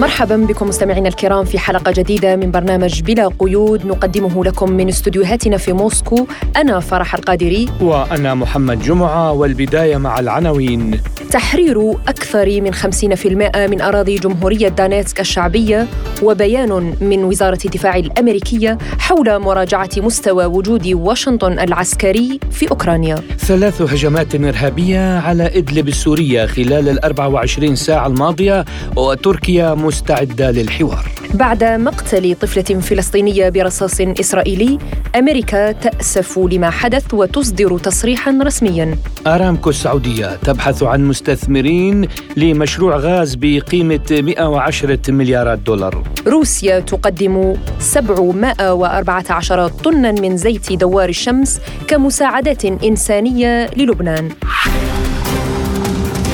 مرحبا بكم مستمعينا الكرام في حلقة جديدة من برنامج بلا قيود. نقدمه لكم من استديوهاتنا في موسكو أنا فرح القادري. وأنا محمد جمعة والبداية مع العناوين. تحرير أكثر من 50% من أراضي جمهورية دانيتسك الشعبية وبيان من وزارة الدفاع الأمريكية حول مراجعة مستوى وجود واشنطن العسكري في أوكرانيا. ثلاث هجمات إرهابية على إدلب السورية خلال ال 24 ساعة الماضية وتركيا مستعدة للحوار. بعد مقتل طفلة فلسطينية برصاص إسرائيلي أمريكا تأسف لما حدث وتصدر تصريحا رسميا. أرامكو السعودية تبحث عن مستثمرين لمشروع غاز بقيمة 110 مليارات دولار. روسيا تقدم 714 طنا من زيت دوار الشمس كمساعدات إنسانية للبنان.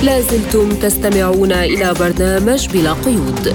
لازلتم تستمعون إلى برنامج بلا قيود.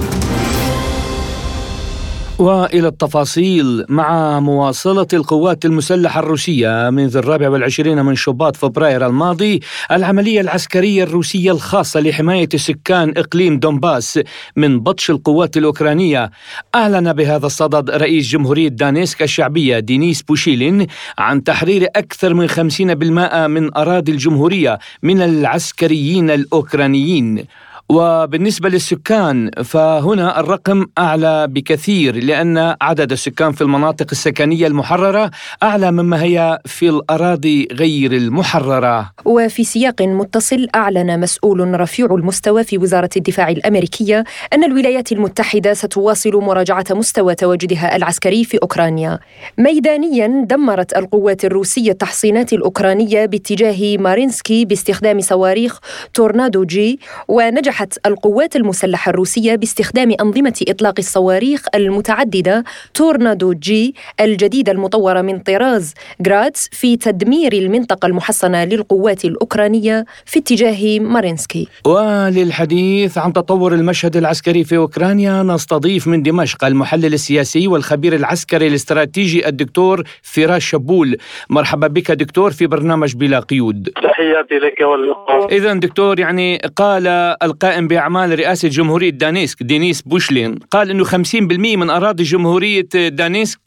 والى التفاصيل مع مواصلة القوات المسلحة الروسية منذ الرابع والعشرين من شباط فبراير الماضي العملية العسكرية الروسية الخاصة لحماية سكان إقليم دونباس من بطش القوات الأوكرانية. أعلن بهذا الصدد رئيس جمهورية دانيتسك الشعبية دينيس بوشيلين عن تحرير أكثر من 50% من أراضي الجمهورية من العسكريين الأوكرانيين. وبالنسبة للسكان فهنا الرقم أعلى بكثير لأن عدد السكان في المناطق السكنية المحررة أعلى مما هي في الأراضي غير المحررة. وفي سياق متصل أعلن مسؤول رفيع المستوى في وزارة الدفاع الأمريكية أن الولايات المتحدة ستواصل مراجعة مستوى تواجدها العسكري في أوكرانيا. ميدانيا دمرت القوات الروسية التحصينات الأوكرانية باتجاه مارينسكي باستخدام صواريخ تورنادو جي ونجح نجحت القوات المسلحة الروسية باستخدام أنظمة إطلاق الصواريخ المتعددة تورنادو جي الجديدة المطورة من طراز جراد في تدمير المنطقة المحصنة للقوات الأوكرانية في اتجاه مارينسكي. وللحديث عن تطور المشهد العسكري في أوكرانيا نستضيف من دمشق المحلل السياسي والخبير العسكري الاستراتيجي الدكتور فراس شبول. مرحبا بك دكتور في برنامج بلا قيود. تحياتي لك إذا دكتور يعني قال القائد القائم بأعمال رئاسة جمهورية دانيتسك دينيس بوشلين قال أنه 50% من أراضي جمهورية دانيتسك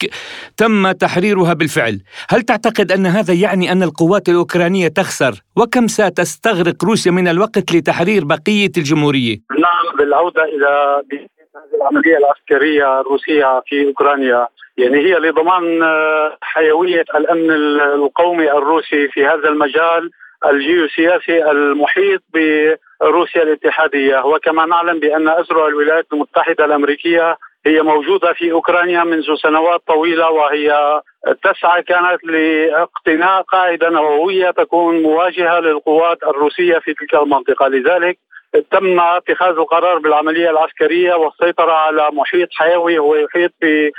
تم تحريرها بالفعل. هل تعتقد أن هذا يعني أن القوات الأوكرانية تخسر؟ وكم ستستغرق روسيا من الوقت لتحرير بقية الجمهورية؟ نعم بالعودة إلى العملية العسكرية الروسية في أوكرانيا. يعني هي لضمان حيوية الأمن القومي الروسي في هذا المجال. الجيوسياسي المحيط بروسيا الاتحادية. وكما نعلم بأن أزرع الولايات المتحدة الأمريكية هي موجودة في أوكرانيا منذ سنوات طويلة وهي تسعى كانت لاقتناء قاعدة نووية تكون مواجهة للقوات الروسية في تلك المنطقة. لذلك تم اتخاذ القرار بالعملية العسكرية والسيطرة على محيط حيوي هو يحيط ب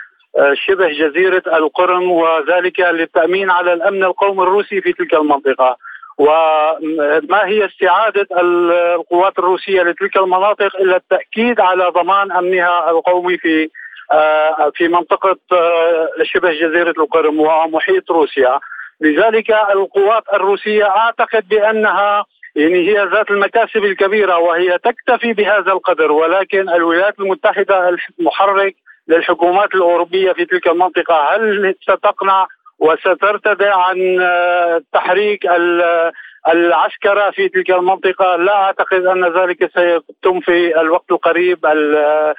شبه جزيرة القرم وذلك للتأمين على الأمن القومي الروسي في تلك المنطقة. وما هي استعادة القوات الروسية لتلك المناطق إلا التأكيد على ضمان أمنها القومي في آه، في منطقة آه، شبه جزيرة القرم ومحيط روسيا. لذلك القوات الروسية أعتقد بأنها يعني هي ذات المكاسب الكبيرة وهي تكتفي بهذا القدر ولكن الولايات المتحدة المحرك للحكومات الأوروبية في تلك المنطقة هل ستقنع وسترتدع عن آه، تحريك العسكرة في تلك المنطقة. لا أعتقد أن ذلك سيتم في الوقت القريب آه،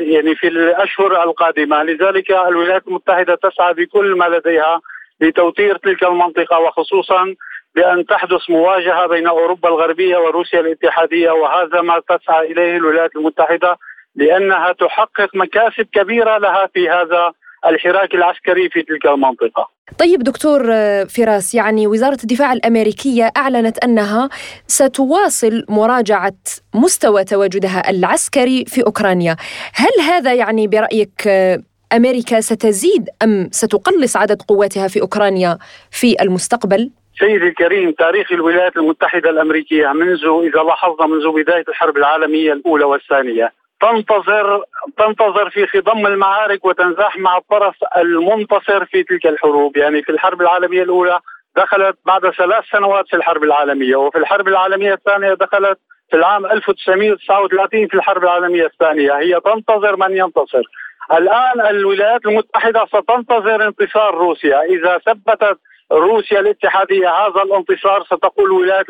يعني في الأشهر القادمة. لذلك الولايات المتحدة تسعى بكل ما لديها لتوتير تلك المنطقة وخصوصا بأن تحدث مواجهة بين أوروبا الغربية وروسيا الاتحادية. وهذا ما تسعى إليه الولايات المتحدة لأنها تحقق مكاسب كبيرة لها في هذا الحراك العسكري في تلك المنطقة طيب دكتور فراس يعني وزارة الدفاع الأمريكية أعلنت أنها ستواصل مراجعة مستوى تواجدها العسكري في أوكرانيا هل هذا يعني برأيك أمريكا ستزيد أم ستقلص عدد قواتها في أوكرانيا في المستقبل؟ سيدي الكريم تاريخ الولايات المتحدة الأمريكية منذ إذا لاحظنا منذ بداية الحرب العالمية الأولى والثانية تنتظر تنتظر في خضم المعارك وتنزاح مع الطرف المنتصر في تلك الحروب. يعني في الحرب العالمية الأولى دخلت بعد ثلاث سنوات في الحرب العالمية وفي الحرب العالمية الثانية دخلت في العام 1939 في الحرب العالمية الثانية. هي تنتظر من ينتصر. الآن الولايات المتحدة ستنتظر انتصار روسيا. إذا ثبتت روسيا الاتحادية هذا الانتصار ستقول الولايات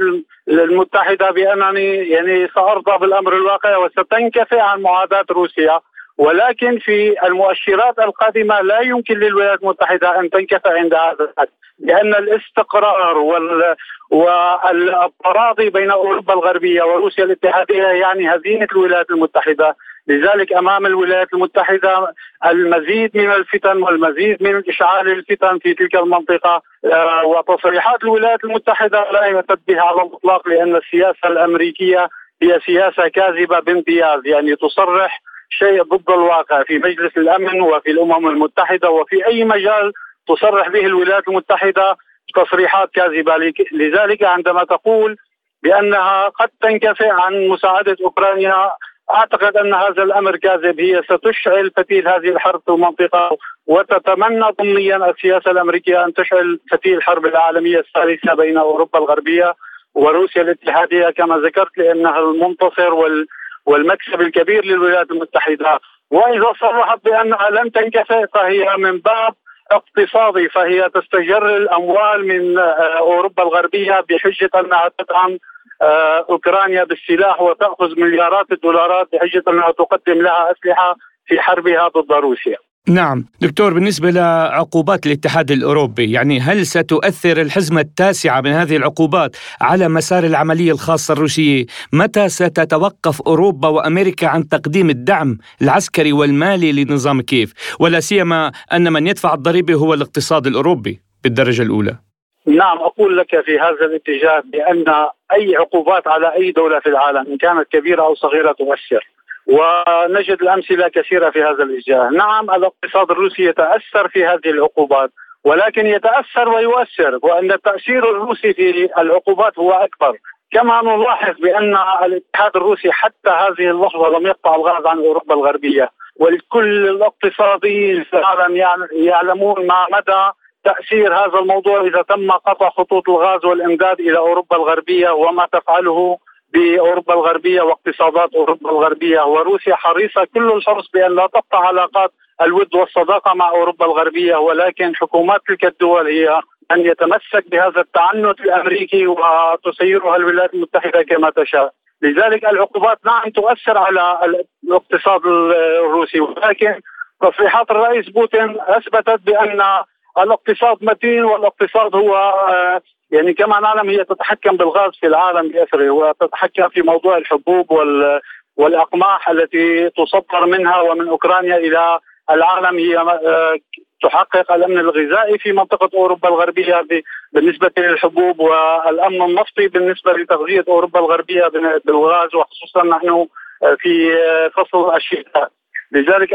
المتحدة بأنني يعني سأرضى بالأمر الواقع وستنكفئ عن معاداة روسيا. ولكن في المؤشرات القادمة لا يمكن للولايات المتحدة أن تنكفئ عند هذا الحد لأن الاستقرار وال والتراضي بين أوروبا الغربية وروسيا الاتحادية يعني هزيمة الولايات المتحدة. لذلك أمام الولايات المتحدة المزيد من الفتن والمزيد من إشعال الفتن في تلك المنطقة آه، وتصريحات الولايات المتحدة لا يعتد بها على الإطلاق لأن السياسة الأمريكية هي سياسة كاذبة بامتياز يعني تصرح شيء ضد الواقع في مجلس الأمن وفي الأمم المتحدة وفي أي مجال تصرح به الولايات المتحدة تصريحات كاذبة. لذلك عندما تقول بأنها قد تنكفئ عن مساعدة أوكرانيا أعتقد أن هذا الأمر كاذب هي ستشعل فتيل هذه الحرب في المنطقة وتتمنى ضمنيا السياسة الأمريكية أن تشعل فتيل الحرب العالمية الثالثة بين أوروبا الغربية وروسيا الاتحادية كما ذكرت لأنها المنتصر وال والمكسب الكبير للولايات المتحدة. وإذا صرحت بأنها لن تنكفئ فهي من باب اقتصادي فهي تستجر الأموال من آه، أوروبا الغربية بحجة أنها تدعم أوكرانيا بالسلاح وتأخذ مليارات الدولارات بحجه انها تقدم لها أسلحة في حربها ضد روسيا. نعم. دكتور بالنسبة لعقوبات الاتحاد الأوروبي يعني هل ستؤثر الحزمة التاسعة من هذه العقوبات على مسار العملية الخاصة الروسية؟ متى ستتوقف أوروبا وأمريكا عن تقديم الدعم العسكري والمالي لنظام كيف ولا سيما أن من يدفع الضريبة هو الاقتصاد الأوروبي بالدرجة الأولى. نعم أقول لك في هذا الاتجاه بأن أي عقوبات على أي دولة في العالم إن كانت كبيرة أو صغيرة تؤثر. ونجد الأمثلة كثيرة في هذا الاتجاه، نعم الاقتصاد الروسي يتأثر في هذه العقوبات ولكن يتأثر ويؤثر وأن التأثير الروسي في العقوبات هو أكبر، كما نلاحظ بأن الاتحاد الروسي حتى هذه اللحظة لم يقطع الغاز عن أوروبا الغربية، والكل الاقتصاديين في العالم يعلمون ما مدى تأثير هذا الموضوع إذا تم قطع خطوط الغاز والإمداد إلى أوروبا الغربية وما تفعله بأوروبا الغربية واقتصادات أوروبا الغربية وروسيا حريصة كل الحرص بأن لا تقطع علاقات الود والصداقة مع أوروبا الغربية ولكن حكومات تلك الدول هي ان يتمسك بهذا التعنت الأمريكي وتسيرها الولايات المتحدة كما تشاء. لذلك العقوبات نعم تؤثر على الاقتصاد الروسي ولكن تصريحات الرئيس بوتين أثبتت بأن الاقتصاد متين والاقتصاد هو آه، يعني كما نعلم هي تتحكم بالغاز في العالم بأسره وتتحكم في موضوع الحبوب وال والأقماح التي تصدر منها ومن أوكرانيا إلى العالم هي آه، تحقق الأمن الغذائي في منطقة أوروبا الغربية بالنسبة للحبوب والأمن النفطي بالنسبة لتغذية أوروبا الغربية بالغاز وخصوصا نحن آه، في فصل الشتاء. لذلك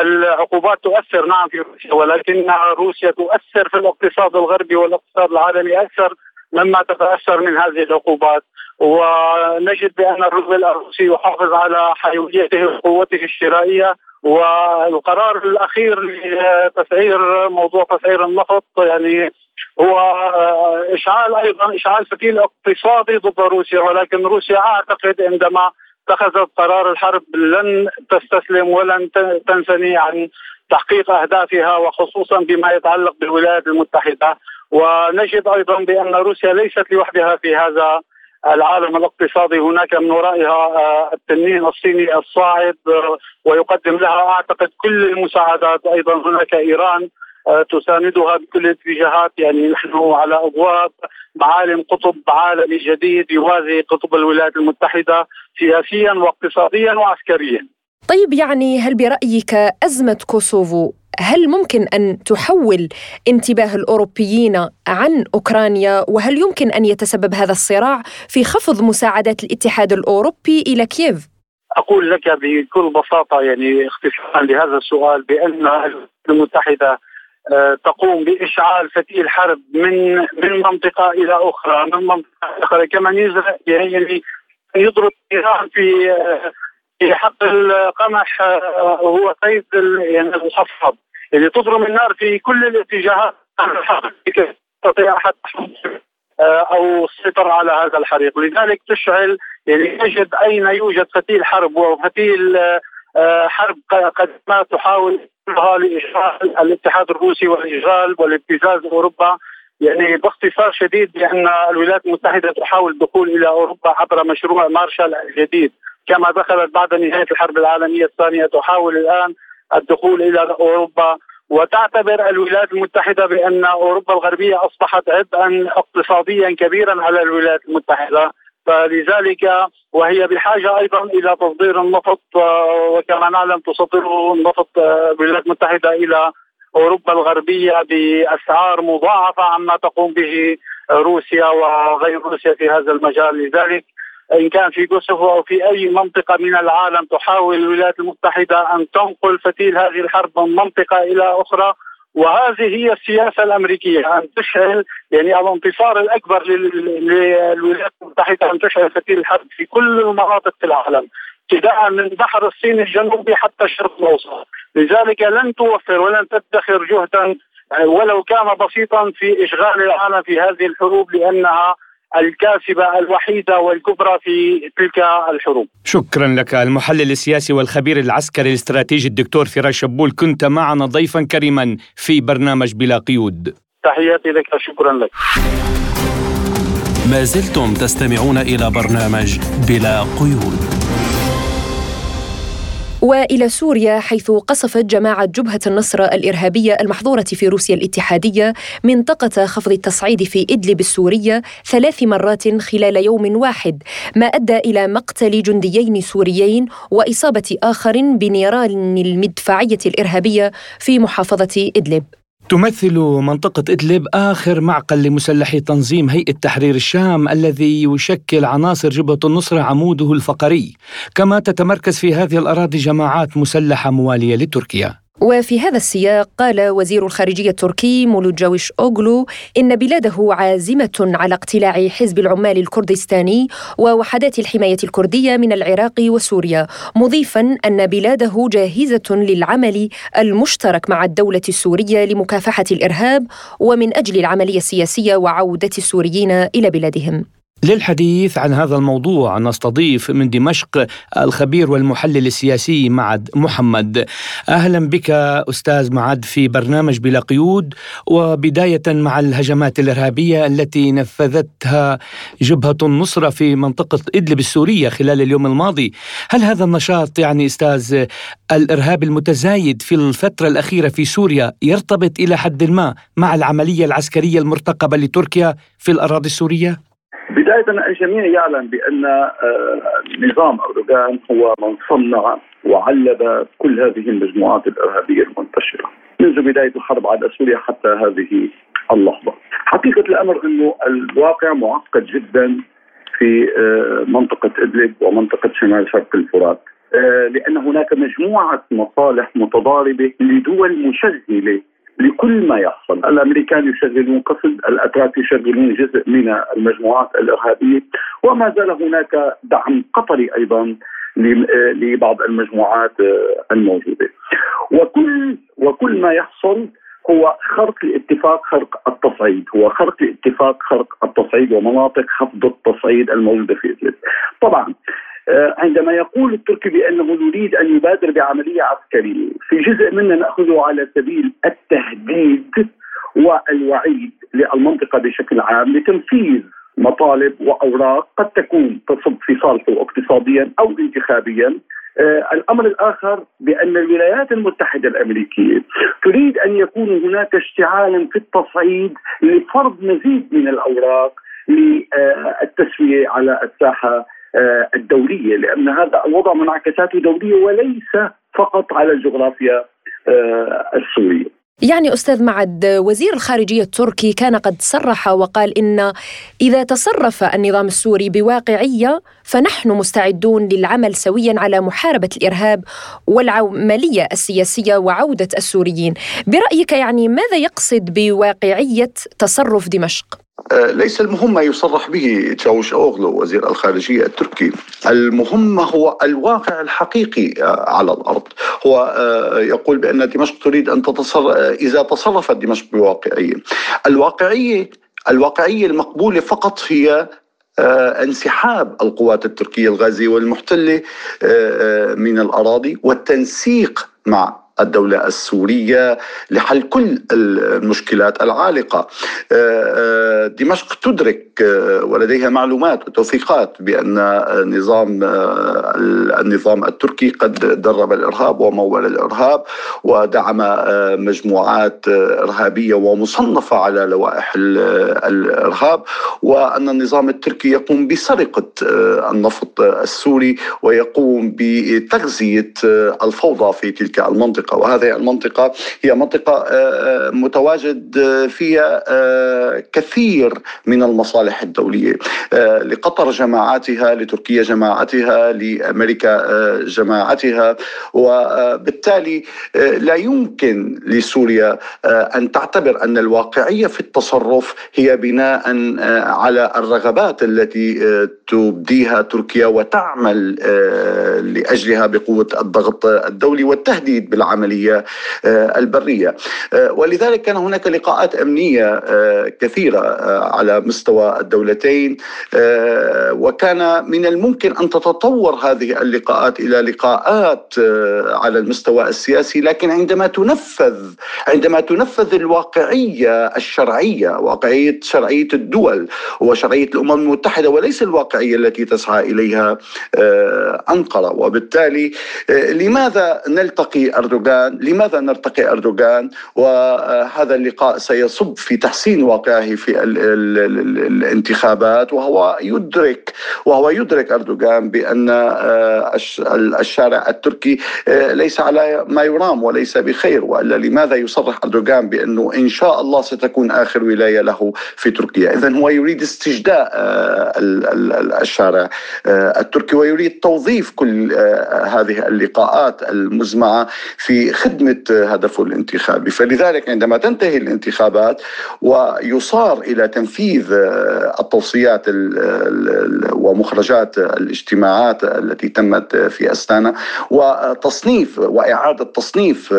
العقوبات تؤثر نعم في روسيا ولكن روسيا تؤثر في الاقتصاد الغربي والاقتصاد العالمي أكثر مما تتأثر من هذه العقوبات. ونجد بأن الروبل الروسي يحافظ على حيويته وقوته الشرائية والقرار الأخير لتسعير موضوع تسعير النفط يعني هو إشعال أيضا إشعال فتيل اقتصادي ضد روسيا ولكن روسيا أعتقد عندما اتخذت قرار الحرب لن تستسلم ولن تنثني عن تحقيق أهدافها وخصوصا بما يتعلق بالولايات المتحدة. ونجد أيضا بأن روسيا ليست لوحدها في هذا العالم الاقتصادي. هناك من ورائها آه، التنين الصيني الصاعد آه، ويقدم لها أعتقد كل المساعدات. أيضا هناك إيران آه، تساندها بكل الاتجاهات. يعني نحن على أبواب معالم قطب عالمي جديد يوازي قطب الولايات المتحدة سياسيا واقتصاديا وعسكريا. طيب يعني هل برأيك أزمة كوسوفو هل ممكن أن تحول انتباه الأوروبيين عن أوكرانيا وهل يمكن أن يتسبب هذا الصراع في خفض مساعدات الاتحاد الأوروبي إلى كييف؟ أقول لك بكل بساطة يعني اختصارا لهذا السؤال بأن الولايات المتحدة آه، تقوم بإشعال فتيل حرب من من منطقة إلى أخرى من منطقة أخرى كما يزرع يعني يضرب إيران في آه، في حق القمح هو صيد يعني الحصاد يعني تضرم النار في كل الاتجاهات. تستطيع احد أو السيطرة على هذا الحريق، لذلك تشعل يعني يجد أين يوجد فتيل حرب وفتيل حرب قد ما تحاول لاشغال الاتحاد الروسي والاشغال والابتزاز أوروبا يعني باختصار شديد بأن الولايات المتحدة تحاول الدخول إلى أوروبا عبر مشروع مارشال الجديد. كما دخلت بعد نهاية الحرب العالمية الثانية تحاول الآن الدخول إلى أوروبا. وتعتبر الولايات المتحدة بأن أوروبا الغربية أصبحت عبئا اقتصاديا كبيرا على الولايات المتحدة. فلذلك وهي بحاجه أيضا إلى تصدير النفط وكما نعلم تصدر النفط الولايات المتحده إلى أوروبا الغربية بأسعار مضاعفة عما تقوم به روسيا وغير روسيا في هذا المجال. لذلك إن كان في كوسوفو أو في أي منطقة من العالم تحاول الولايات المتحدة أن تنقل فتيل هذه الحرب من منطقة إلى أخرى وهذه هي السياسة الأمريكية أن تشعل يعني الانتصار الأكبر للولايات المتحدة أن تشعل فتيل الحرب في كل المناطق في العالم ابتداء من بحر الصين الجنوبي حتى الشرق الأوسط. لذلك لن توفر ولن تدخر جهدا ولو كان بسيطا في إشغال العالم في هذه الحروب لأنها الكاسبة الوحيدة والكبرى في تلك الحروب. شكرا لك المحلل السياسي والخبير العسكري الاستراتيجي الدكتور فراس شبول. كنت معنا ضيفا كريما في برنامج بلا قيود. تحياتي لك شكرا لك. ما زلتم تستمعون إلى برنامج بلا قيود. وإلى سوريا حيث قصفت جماعة جبهة النصره الإرهابية المحظورة في روسيا الاتحادية منطقة خفض التصعيد في إدلب السورية ثلاث مرات خلال يوم واحد ما أدى إلى مقتل جنديين سوريين وإصابة اخر بنيران المدفعية الإرهابية في محافظة إدلب. تمثل منطقة إدلب آخر معقل لمسلحي تنظيم هيئة تحرير الشام الذي يشكل عناصر جبهة النصرة عموده الفقري. كما تتمركز في هذه الأراضي جماعات مسلحة موالية لتركيا. وفي هذا السياق قال وزير الخارجية التركي مولوجاويش أوغلو إن بلاده عازمة على اقتلاع حزب العمال الكردستاني ووحدات الحماية الكردية من العراق وسوريا مضيفا أن بلاده جاهزة للعمل المشترك مع الدولة السورية لمكافحة الإرهاب ومن أجل العملية السياسية وعودة السوريين إلى بلادهم. للحديث عن هذا الموضوع نستضيف من دمشق الخبير والمحلل السياسي معد محمد. أهلا بك أستاذ معد في برنامج بلا قيود وبداية مع الهجمات الإرهابية التي نفذتها جبهة النصره في منطقة إدلب السورية خلال اليوم الماضي. هل هذا النشاط يعني أستاذ الإرهاب المتزايد في الفترة الأخيرة في سوريا يرتبط إلى حد ما مع العملية العسكرية المرتقبة لتركيا في الأراضي السورية؟ بداية الجميع يعلم بأن آه، نظام أردوغان هو من صنع وعلب كل هذه المجموعات الإرهابية المنتشرة. منذ بداية الحرب على سوريا حتى هذه اللحظة. حقيقة الأمر أنه الواقع معقد جدا في آه، منطقة إدلب ومنطقة شمال شرق الفرات. آه، لأن هناك مجموعة مصالح متضاربة لدول مشغلة لكل ما يحصل. الأمريكان يشغلون قصد الأتراك يشغلون جزء من المجموعات الإرهابية وما زال هناك دعم قطري أيضا لبعض المجموعات الموجودة. وكل وكل ما يحصل هو خرق الاتفاق خرق التصعيد. هو خرق الاتفاق خرق التصعيد ومناطق خفض التصعيد الموجودة في إدلب. طبعا آه، عندما يقول التركي بأنه نريد أن يبادر بعملية عسكرية في جزء منها ناخذه على سبيل التهديد والوعيد للمنطقة بشكل عام لتنفيذ مطالب وأوراق قد تكون تصب في صالحه اقتصاديا أو انتخابيا. آه الأمر الآخر بأن الولايات المتحدة الأمريكية تريد أن يكون هناك اشتعالا في التصعيد لفرض مزيد من الأوراق للتسوية على الساحة آه، الدولية لأن هذا الوضع منعكساته دولية وليس فقط على الجغرافيا آه، السورية. يعني أستاذ معد وزير الخارجية التركي كان قد صرح وقال إن إذا تصرف النظام السوري بواقعية فنحن مستعدون للعمل سويا على محاربة الإرهاب والعملية السياسية وعودة السوريين. برأيك يعني ماذا يقصد بواقعية تصرف دمشق؟ ليس المهم ما يصرح به تشاوش أوغلو وزير الخارجية التركي. المهم هو الواقع الحقيقي على الأرض. هو يقول بأن دمشق تريد أن تتصرف إذا تصرفت دمشق بواقعية الواقعية الواقعية المقبولة فقط هي آه، انسحاب القوات التركية الغازية والمحتلة آه، آه، من الأراضي والتنسيق مع الدولة السورية لحل كل المشكلات العالقة. دمشق تدرك ولديها معلومات وتوثيقات بأن نظام النظام التركي قد درب الإرهاب ومول الإرهاب ودعم مجموعات إرهابية ومصنفة على لوائح الإرهاب وأن النظام التركي يقوم بسرقة النفط السوري ويقوم بتغذية الفوضى في تلك المنطقة. المنطقة وهذه المنطقة هي منطقة آه، آه، متواجد فيها آه، كثير من المصالح الدولية لقطر جماعاتها لتركيا جماعتها لأمريكا جماعتها وبالتالي لا يمكن لسوريا أن تعتبر أن الواقعية في التصرف هي بناء على الرغبات التي تبديها تركيا وتعمل لأجلها بقوة الضغط الدولي والتهديد بالعمل العملية آه، البرية. آه، ولذلك كان هناك لقاءات أمنية آه، كثيرة على مستوى الدولتين وكان من الممكن أن تتطور هذه اللقاءات إلى لقاءات على المستوى السياسي لكن عندما تنفذ عندما تنفذ الواقعية الشرعية واقعية شرعية الدول وشرعية الأمم المتحدة وليس الواقعية التي تسعى إليها أنقرة. وبالتالي لماذا نلتقي أردوغان؟ أردوغان لماذا نرتقي أردوغان؟ وهذا اللقاء سيصب في تحسين واقعه في ال ال ال الانتخابات وهو يدرك وهو يدرك أردوغان بأن آه، الشارع التركي آه، ليس على ما يرام وليس بخير وإلا لماذا يصرح أردوغان بأنه إن شاء الله ستكون آخر ولاية له في تركيا؟ إذا هو يريد استجداء آه، الشارع التركي ويريد توظيف كل هذه اللقاءات المزمعة في في خدمة هدفه الانتخابي فلذلك عندما تنتهي الانتخابات ويصار إلى تنفيذ التوصيات ومخرجات الاجتماعات التي تمت في أستانا وتصنيف وإعادة تصنيف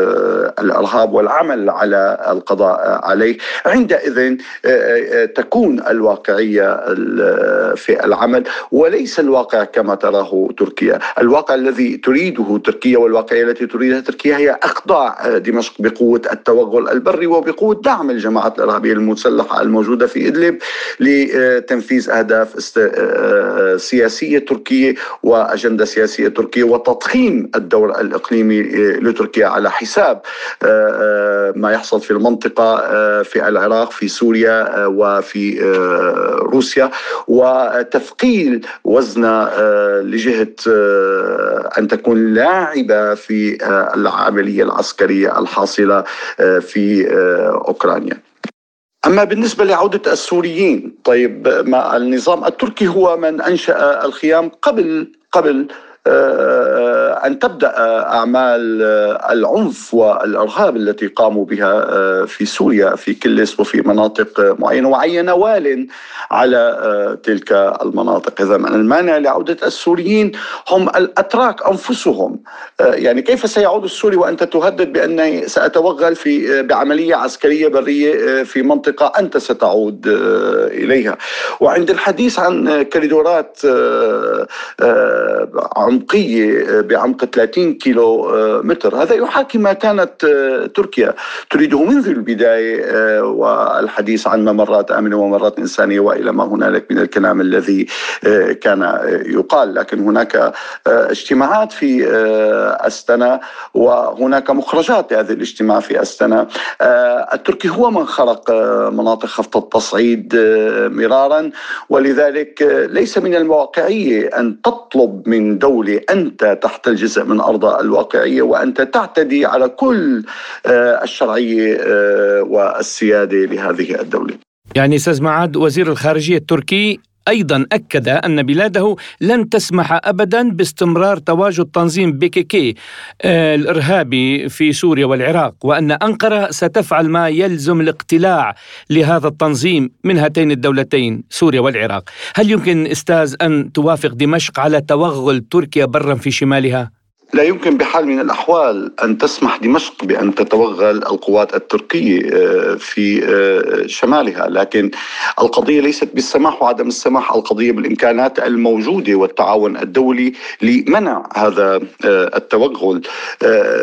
الإرهاب والعمل على القضاء عليه. عندئذ تكون الواقعية في العمل وليس الواقع كما تراه تركيا. الواقع الذي تريده تركيا والواقعية التي تريدها تركيا هي اخضاع دمشق بقوة التوغل البري وبقوة دعم الجماعات الإرهابية المسلحه الموجودة في إدلب لتنفيذ أهداف سياسية تركية وأجندة سياسية تركية وتضخيم الدور الإقليمي لتركيا على حساب ما يحصل في المنطقة في العراق في سوريا وفي روسيا. وتثقيل وزن لجهة أن تكون لاعبة في العملية العسكرية الحاصلة آه، في آه، أوكرانيا. أما بالنسبة لعودة السوريين طيب ما النظام التركي هو من أنشأ الخيام قبل قبل آه، أن تبدأ أعمال العنف والإرهاب التي قاموا بها آه، في سوريا في كلس وفي مناطق معينة وعين وال على آه، تلك المناطق. إذا المانع لعودة السوريين هم الأتراك أنفسهم. يعني كيف سيعود السوري وأنت تهدد بأني سأتوغل في بعملية عسكرية برية في منطقة أنت ستعود إليها. وعند الحديث عن كريدورات عمقية بعمق 30 كيلو آه، متر. هذا يحاكي ما كانت آه، تركيا. تريده منذ البداية آه، والحديث عن ممرات آمنة وممرات إنسانية وإلى ما هنالك من الكلام الذي كان يقال. لكن هناك اجتماعات في أستنا وهناك مخرجات لهذه الاجتماع في أستنا. التركي هو من خلق مناطق خفض التصعيد مرارا. ولذلك ليس من الواقعية أن تطلب من دولة دولة أنت تحت الجزء من أرضها الواقعية وأنت تعتدي على كل آه، الشرعية آه، والسيادة لهذه الدولة. يعني أستاذ معاد وزير الخارجية التركي أيضا أكد أن بلاده لن تسمح أبدا باستمرار تواجد تنظيم بيكيكي آه، الإرهابي في سوريا والعراق وأن أنقرة ستفعل ما يلزم الاقتلاع لهذا التنظيم من هاتين الدولتين سوريا والعراق هل يمكن أستاذ أن توافق دمشق على توغل تركيا برا في شمالها؟ لا يمكن بحال من الأحوال أن تسمح دمشق بأن تتوغل القوات التركية آه، في آه، شمالها، لكن القضية ليست بالسماح وعدم السماح، القضية بالإمكانات الموجودة والتعاون الدولي لمنع هذا آه، التوغل.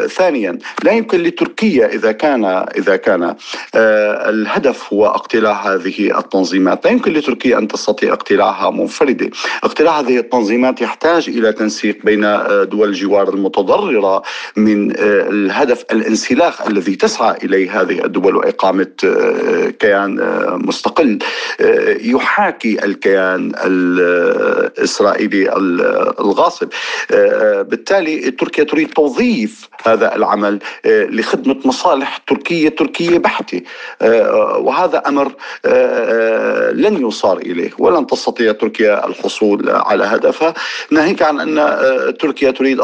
ثانيا، لا يمكن لتركيا إذا كان إذا كان الهدف هو اقتلاع هذه التنظيمات، لا يمكن لتركيا أن تستطيع اقتلاعها منفردة، اقتلاع هذه التنظيمات يحتاج إلى تنسيق بين دول الجوار المتضررة من آه، الهدف الانسلاخ الذي تسعى إليه هذه الدول وإقامة آه، كيان آه، مستقل. يحاكي الكيان الإسرائيلي الغاصب. بالتالي تركيا تريد توظيف هذا العمل لخدمة مصالح تركية تركية بحتة. وهذا أمر لن يصار إليه ولن تستطيع تركيا الحصول على هدفها. ناهيك عن أن تركيا تريد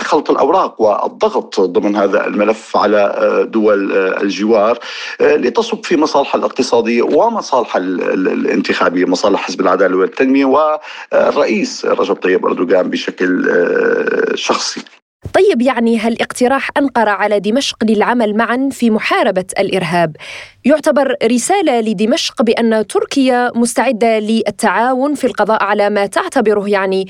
خلط الأوراق والضغط ضمن هذا الملف على آه، دول آه، الجوار آه، لتصب في مصالحها الاقتصادية ومصالحها الانتخابية مصالح حزب العدالة والتنمية والرئيس رجب طيب أردوغان بشكل شخصي. طيب يعني هل اقتراح أنقرة على دمشق للعمل معا في محاربة الإرهاب يعتبر رسالة لدمشق بأن تركيا مستعدة للتعاون في القضاء على ما تعتبره يعني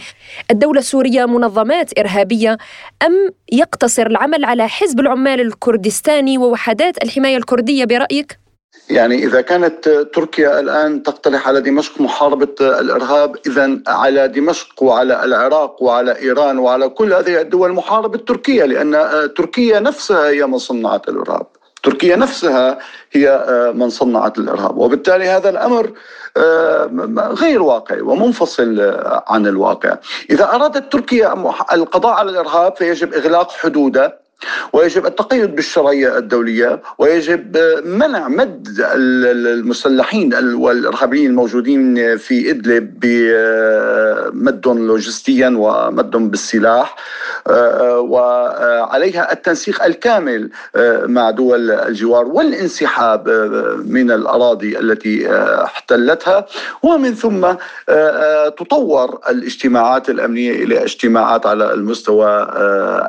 الدولة السورية منظمات إرهابية أم يقتصر العمل على حزب العمال الكردستاني ووحدات الحماية الكردية برأيك؟ يعني إذا كانت تركيا الآن تقترح على دمشق محاربة الإرهاب اذا على دمشق وعلى العراق وعلى إيران وعلى كل هذه الدول محاربة تركيا لأن تركيا نفسها هي من صنعت الإرهاب. تركيا نفسها هي من صنعت الإرهاب. وبالتالي هذا الأمر غير واقعي ومنفصل عن الواقع. إذا أرادت تركيا القضاء على الإرهاب فيجب إغلاق حدودها. ويجب التقيد بالشرعية الدولية ويجب منع مد المسلحين والإرهابيين الموجودين في إدلب بمدهم لوجستيا ومدهم بالسلاح وعليها التنسيق الكامل مع دول الجوار والانسحاب من الأراضي التي احتلتها. ومن ثم تطور الاجتماعات الأمنية إلى اجتماعات على المستوى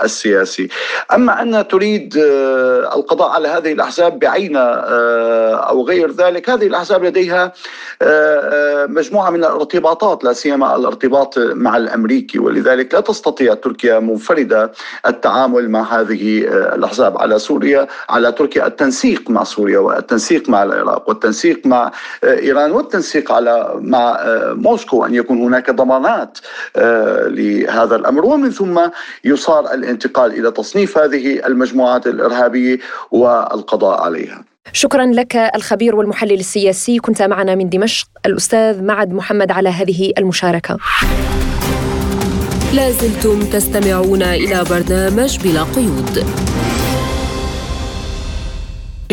السياسي. أما أما أن تريد آه، القضاء على هذه الأحزاب بعينها آه، أو غير ذلك هذه الأحزاب لديها آه، مجموعة من الارتباطات لا سيما الارتباط مع الأمريكي. ولذلك لا تستطيع تركيا منفردة التعامل مع هذه الأحزاب على سوريا على تركيا التنسيق مع سوريا والتنسيق مع العراق والتنسيق مع إيران والتنسيق على مع موسكو أن يكون هناك ضمانات لهذا الأمر. ومن ثم يصار الانتقال إلى تصنيف هذه هذه المجموعات الإرهابية والقضاء عليها. شكرا لك الخبير والمحلل السياسي كنت معنا من دمشق الأستاذ معد محمد على هذه المشاركة. لازلتم تستمعون إلى برنامج بلا قيود.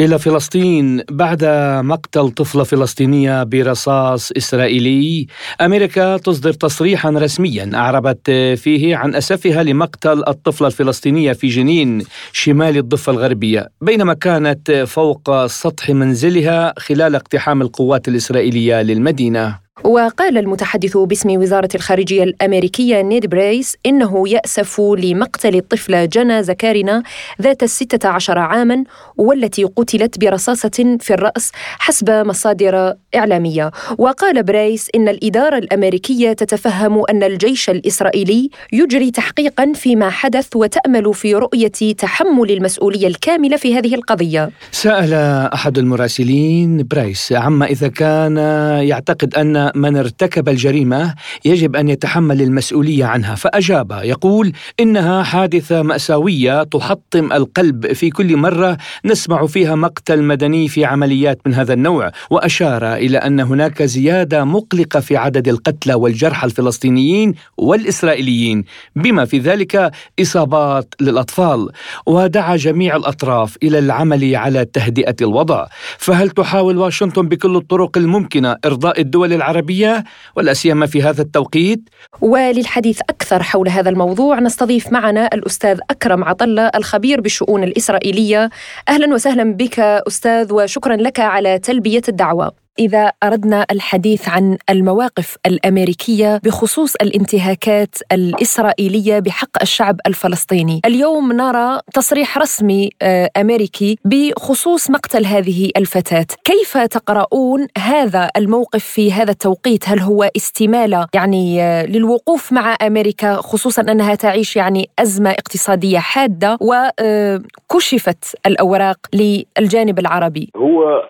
إلى فلسطين بعد مقتل طفلة فلسطينية برصاص إسرائيلي. أمريكا تصدر تصريحا رسميا أعربت فيه عن أسفها لمقتل الطفلة الفلسطينية في جنين شمال الضفة الغربية بينما كانت فوق سطح منزلها خلال اقتحام القوات الإسرائيلية للمدينة. وقال المتحدث باسم وزارة الخارجية الأمريكية نيد بريس إنه يأسف لمقتل الطفلة جنى زكارنا ذات الستة عشر عاما والتي قتلت برصاصة في الرأس حسب مصادر إعلامية. وقال بريس إن الإدارة الأمريكية تتفهم أن الجيش الإسرائيلي يجري تحقيقا فيما حدث وتأمل في رؤية تحمل المسؤولية الكاملة في هذه القضية. سأل أحد المراسلين بريس عما إذا كان يعتقد أن من ارتكب الجريمة يجب أن يتحمل المسؤولية عنها. فأجاب يقول إنها حادثة مأساوية تحطم القلب. في كل مرة نسمع فيها مقتل مدني في عمليات من هذا النوع. وأشار إلى أن هناك زيادة مقلقة في عدد القتلى والجرحى الفلسطينيين والإسرائيليين بما في ذلك إصابات للأطفال. ودعا جميع الأطراف إلى العمل على تهدئة الوضع. فهل تحاول واشنطن بكل الطرق الممكنة إرضاء الدول العربية العربية ولا سيما في هذا التوقيت. وللحديث أكثر حول هذا الموضوع نستضيف معنا الأستاذ أكرم عطلة الخبير بالشؤون الإسرائيلية. أهلا وسهلا بك أستاذ وشكرا لك على تلبية الدعوة. إذا أردنا الحديث عن المواقف الأمريكية بخصوص الانتهاكات الإسرائيلية بحق الشعب الفلسطيني. اليوم نرى تصريح رسمي آه، أمريكي بخصوص مقتل هذه الفتاة. كيف تقرؤون هذا الموقف في هذا التوقيت؟ هل هو استمالة؟ يعني آه، للوقوف مع أمريكا خصوصا أنها تعيش يعني أزمة اقتصادية حادة وكشفت الأوراق للجانب العربي. هو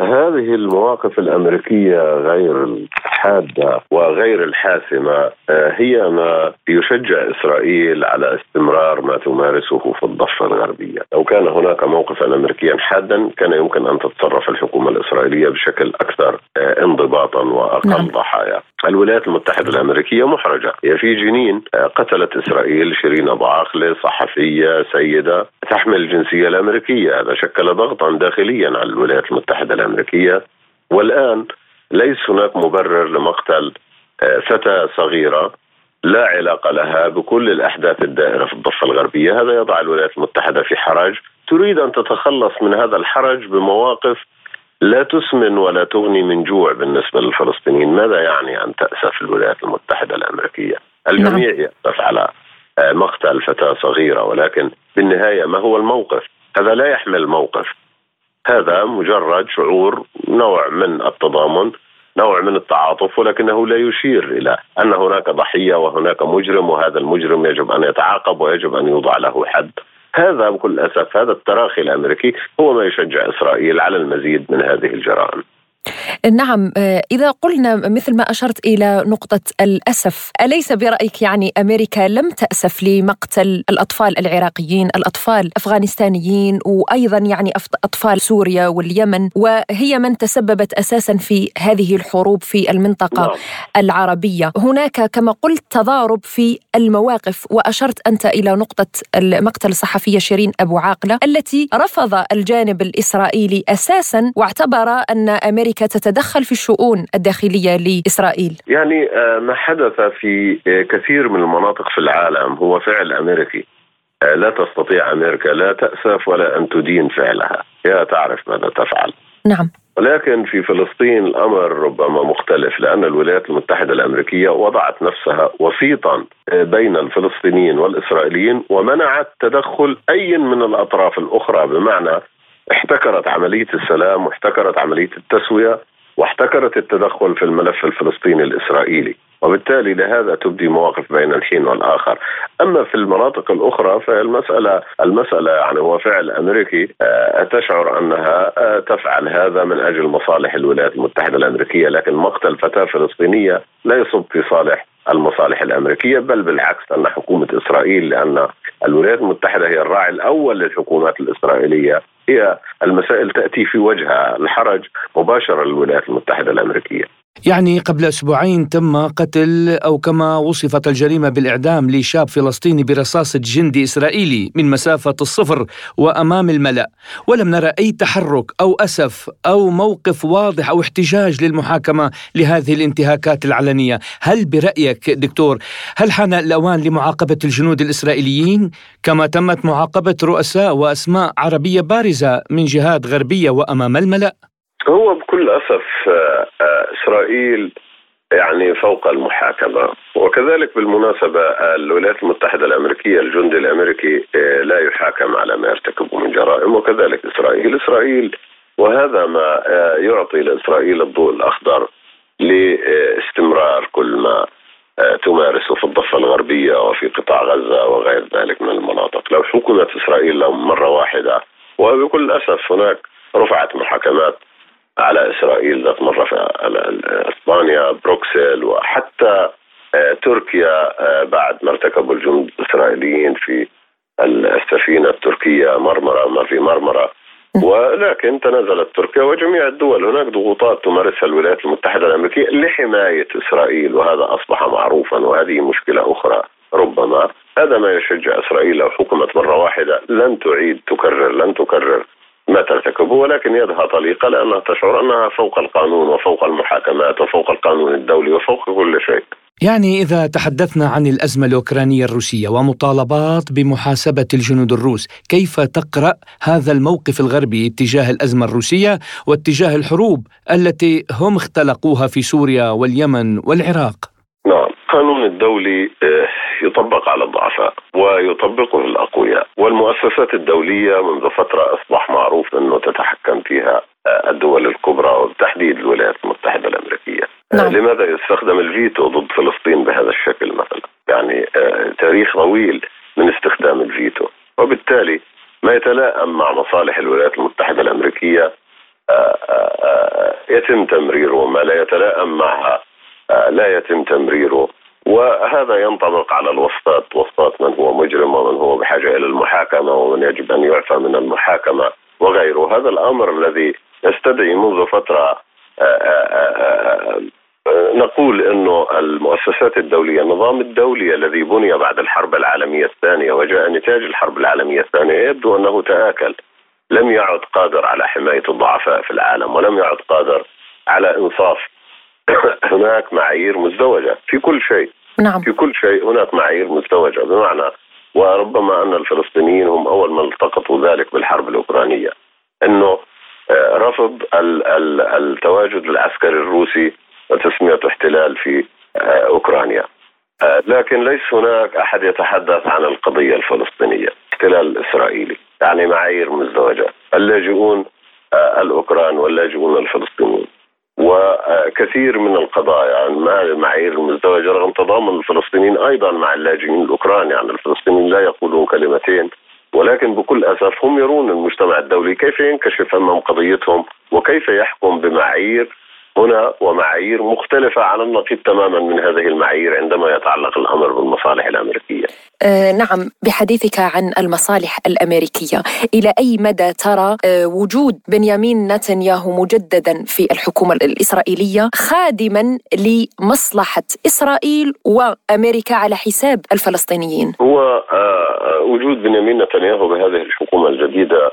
هذه المواقف الأمريكية غير الحادة وغير الحاسمة آه، هي ما يشجع إسرائيل على استمرار ما تمارسه في الضفة الغربية، لو كان هناك موقفا امريكيا حادا كان يمكن أن تتصرف الحكومة الإسرائيلية بشكل أكثر آه، انضباطا وأقل نعم. ضحايا. الولايات المتحدة الأمريكية محرجة، هي في جنين آه، قتلت إسرائيل شيرين ابو عاقله صحفية سيدة تحمل الجنسية الأمريكية، هذا شكل ضغطا داخليا على الولايات المتحدة الأمريكية والآن ليس هناك مبرر لمقتل آه، فتاة صغيرة لا علاقة لها بكل الأحداث الدائرة في الضفة الغربية، هذا يضع الولايات المتحدة في حرج، تريد أن تتخلص من هذا الحرج بمواقف لا تسمن ولا تغني من جوع بالنسبة للفلسطينيين، ماذا يعني أن تاسف الولايات المتحدة الأمريكية؟ الجميع نعم. ياسف على آه، مقتل فتاة صغيرة ولكن بالنهاية ما هو الموقف؟ هذا لا يحمل موقف، هذا مجرد شعور نوع من التضامن نوع من التعاطف ولكنه لا يشير إلى أن هناك ضحية وهناك مجرم وهذا المجرم يجب أن يتعاقب ويجب أن يوضع له حد. هذا بكل أسف هذا التراخي الأمريكي هو ما يشجع إسرائيل على المزيد من هذه الجرائم. نعم آه، إذا قلنا مثل ما أشرت إلى نقطة الأسف أليس برأيك يعني أمريكا لم تأسف لمقتل الأطفال العراقيين الأطفال الأفغانستانيين وأيضا يعني أطفال سوريا واليمن وهي من تسببت أساسا في هذه الحروب في المنطقة نعم. العربية هناك كما قلت تضارب في المواقف وأشرت أنت إلى نقطة مقتل الصحفية شيرين أبو عاقلة التي رفض الجانب الإسرائيلي أساسا واعتبر أن أمريكا أمريكا تتدخل في الشؤون الداخلية لإسرائيل؟ يعني آه، ما حدث في آه، كثير من المناطق في العالم هو فعل أمريكي. آه، لا تستطيع أمريكا لا تأسف ولا أن تدين فعلها. هي تعرف ماذا تفعل. نعم. ولكن في فلسطين الأمر ربما مختلف لأن الولايات المتحدة الأمريكية وضعت نفسها وسيطا بين الفلسطينيين والإسرائيليين ومنعت تدخل أي من الأطراف الأخرى. بمعنى احتكرت عملية السلام واحتكرت عملية التسوية واحتكرت التدخل في الملف الفلسطيني الإسرائيلي. وبالتالي لهذا تبدي مواقف بين الحين والآخر. أما في المناطق الأخرى فالمساله المسألة يعني هو فعل أمريكي آه، تشعر أنها آه، تفعل هذا من أجل مصالح الولايات المتحدة الأمريكية. لكن مقتل فتاة فلسطينية لا يصب في صالح المصالح الأمريكية بل بالعكس أن حكومة إسرائيل لأن الولايات المتحدة هي الراعي الأول للحكومات الإسرائيلية هي المسائل تأتي في وجهها الحرج مباشرة للولايات المتحدة الأمريكية. يعني قبل أسبوعين تم قتل أو كما وصفت الجريمة بالإعدام لشاب فلسطيني برصاصه جندي إسرائيلي من مسافة الصفر وأمام الملأ، ولم نرى أي تحرك أو أسف أو موقف واضح أو احتجاج للمحاكمة لهذه الانتهاكات العلنية، هل برأيك دكتور هل حان الأوان لمعاقبة الجنود الإسرائيليين؟ كما تمت معاقبة رؤساء وأسماء عربية بارزة من جهات غربية وأمام الملأ؟ هو بكل اسف آه، آه، إسرائيل يعني فوق المحاكمة. وكذلك بالمناسبة الولايات المتحدة الأمريكية الجندي الأمريكي آه، لا يحاكم على ما يرتكبه من جرائم. وكذلك إسرائيل إسرائيل وهذا ما يعطي لإسرائيل الضوء الأخضر لاستمرار كل ما تمارسه في الضفة الغربية وفي قطاع غزة وغير ذلك من المناطق، لو حكمت إسرائيل مرة واحدة وبكل أسف هناك رفعت محاكمات على إسرائيل ذات مرة في أسبانيا بروكسل وحتى آه، تركيا آه، بعد ما ارتكبوا الجنود الإسرائيليين في السفينة التركية مرمرة ما في مرمرة. ولكن تنازلت تركيا وجميع الدول. هناك ضغوطات تمارسها الولايات المتحدة الأمريكية لحماية إسرائيل وهذا أصبح معروفا وهذه مشكلة أخرى. ربما هذا ما يشجع إسرائيل لو حكمت مرة واحدة لن تعيد تكرر لن تكرر. ما ترتكبه ولكن يدها طليقة لأنها تشعر أنها فوق القانون وفوق المحاكمات وفوق القانون الدولي وفوق كل شيء. يعني إذا تحدثنا عن الأزمة الأوكرانية الروسية ومطالبات بمحاسبة الجنود الروس كيف تقرأ هذا الموقف الغربي اتجاه الأزمة الروسية واتجاه الحروب التي هم اختلقوها في سوريا واليمن والعراق؟ نعم القانون الدولي آه، يطبق على الضعفاء ويطبقه الأقوياء. والمؤسسات الدولية منذ فترة أصبح معروف أنه تتحكم فيها آه، الدول الكبرى وبالتحديد الولايات المتحدة الأمريكية. آه، نعم. لماذا يستخدم الفيتو ضد فلسطين بهذا الشكل مثلا؟ يعني تاريخ طويل من استخدام الفيتو. وبالتالي ما يتلائم مع مصالح الولايات المتحدة الأمريكية يتم تمريره ما لا يتلائم معها لا يتم تمريره. وهذا ينطبق على الوسطات. وسطات من هو مجرم ومن هو بحاجة إلى المحاكمة ومن يجب أن يعفى من المحاكمة وغيره. هذا الأمر الذي يستدعي منذ فترة آه، آه، آه، نقول إنه المؤسسات الدولية، النظام الدولي الذي بني بعد الحرب العالمية الثانية وجاء نتاج الحرب العالمية الثانية يبدو أنه تآكل. لم يعد قادر على حماية الضعفاء في العالم ولم يعد قادر على إنصاف هناك معايير مزدوجة في كل شيء. نعم. في كل شيء هناك معايير مزدوجه بمعنى وربما أن الفلسطينيين هم أول من التقطوا ذلك بالحرب الأوكرانية. إنه آه، رفض التواجد العسكري الروسي وتسميته احتلال في آه، أوكرانيا. آه، لكن ليس هناك أحد يتحدث عن القضية الفلسطينية احتلال إسرائيلي. يعني معايير مزدوجة. اللاجئون الأوكران واللاجئون الفلسطينيون وكثير من القضايا مع المعايير المزدوجة رغم تضامن الفلسطينيين أيضا مع اللاجئين الأوكران يعني الفلسطينيين لا يقولون كلمتين ولكن بكل أسف هم يرون المجتمع الدولي كيف ينكشف أمام قضيتهم وكيف يحكم بمعايير هنا ومعايير مختلفة على النقيض تماما من هذه المعايير عندما يتعلق الأمر بالمصالح الأمريكية. آه نعم بحديثك عن المصالح الأمريكية. إلى أي مدى ترى آه وجود بنيامين نتنياهو مجددا في الحكومة الإسرائيلية خادما لمصلحة إسرائيل وأمريكا على حساب الفلسطينيين؟ هو آه وجود بنيامين نتنياهو بهذه الحكومة الجديدة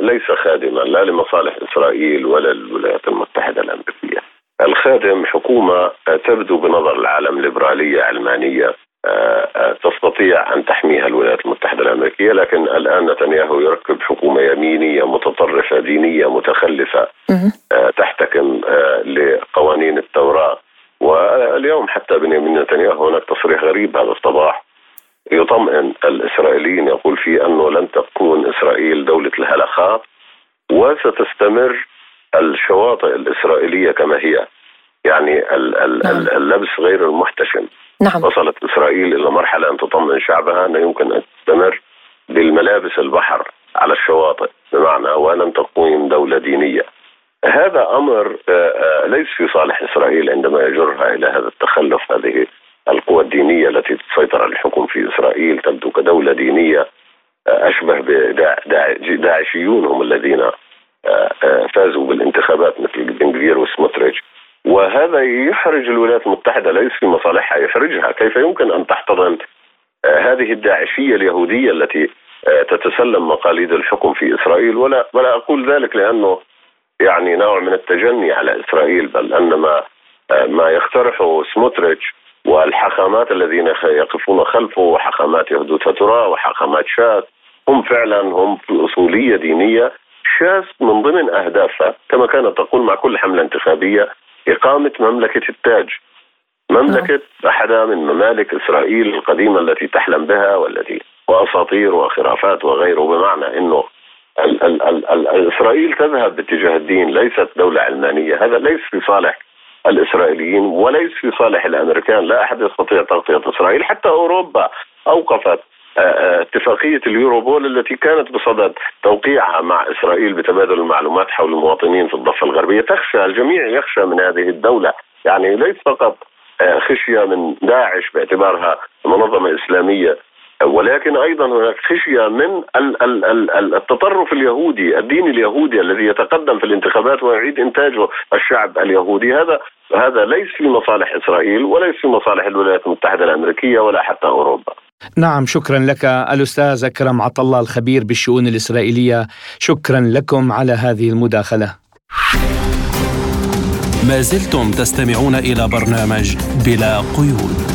ليس خادما لا لمصالح إسرائيل ولا الولايات المتحدة الأمريكية. الخادم حكومة تبدو بنظر العالم ليبرالية علمانية تستطيع أن تحميها الولايات المتحدة الأمريكية لكن الآن نتنياهو يركب حكومة يمينية متطرفة دينية متخلفة تحتكم لقوانين التوراه واليوم حتى بنيامين نتنياهو هناك تصريح غريب هذا الصباح. يطمئن الإسرائيليين يقول فيه أنه لن تكون إسرائيل دولة الهلخاء وستستمر الشواطئ الإسرائيلية كما هي يعني نعم. اللبس غير المحتشم نعم. وصلت إسرائيل إلى مرحلة أن تطمئن شعبها أنه يمكن أن تستمر بالملابس البحر على الشواطئ بمعنى ولن تكون دولة دينية هذا أمر آه، آه، ليس في صالح إسرائيل عندما يجرها إلى هذا التخلف هذه القوى الدينية التي تسيطر على الحكم في إسرائيل تبدو كدولة دينية آه، أشبه بداعشيون هم الذين آه، آه، فازوا بالانتخابات مثل بن جفير وسموتريتش. وهذا يحرج الولايات المتحدة ليس في مصالحها يحرجها. كيف يمكن أن تحتضن هذه الداعشية اليهودية التي تتسلم مقاليد الحكم في إسرائيل؟ ولا ولا أقول ذلك لأنه يعني نوع من التجني على إسرائيل بل أن ما ما يقترحه سموتريتش والحاخامات الذين يقفون خلفه وحاخامات يهدو فترة وحاخامات شاذ هم فعلا هم في أصولية دينية شاذ من ضمن أهدافها كما كانت تقول مع كل حملة انتخابية إقامة مملكة التاج. مملكة أحدى من ممالك إسرائيل القديمة التي تحلم بها والتي وأساطير وخرافات وغيره بمعنى أنه ال ال ال ال إسرائيل تذهب باتجاه الدين ليست دولة علمانية. هذا ليس في صالح الإسرائيليين وليس في صالح الأمريكان، لا أحد يستطيع تغطية إسرائيل، حتى أوروبا أوقفت آه، آه، اتفاقية اليوروبول التي كانت بصدد توقيعها مع إسرائيل بتبادل المعلومات حول المواطنين في الضفة الغربية. تخشى الجميع يخشى من هذه الدولة. يعني ليس فقط آه، خشية من داعش باعتبارها منظمة إسلامية ولكن أيضا هناك خشية من التطرف اليهودي، الدين اليهودي الذي يتقدم في الانتخابات ويعيد إنتاجه الشعب اليهودي، هذا هذا ليس في مصالح إسرائيل وليس في مصالح الولايات المتحدة الأمريكية ولا حتى أوروبا. نعم شكرا لك الأستاذ أكرم عطلة الخبير بالشؤون الإسرائيلية. شكرا لكم على هذه المداخلة. ما زلتم تستمعون إلى برنامج بلا قيود.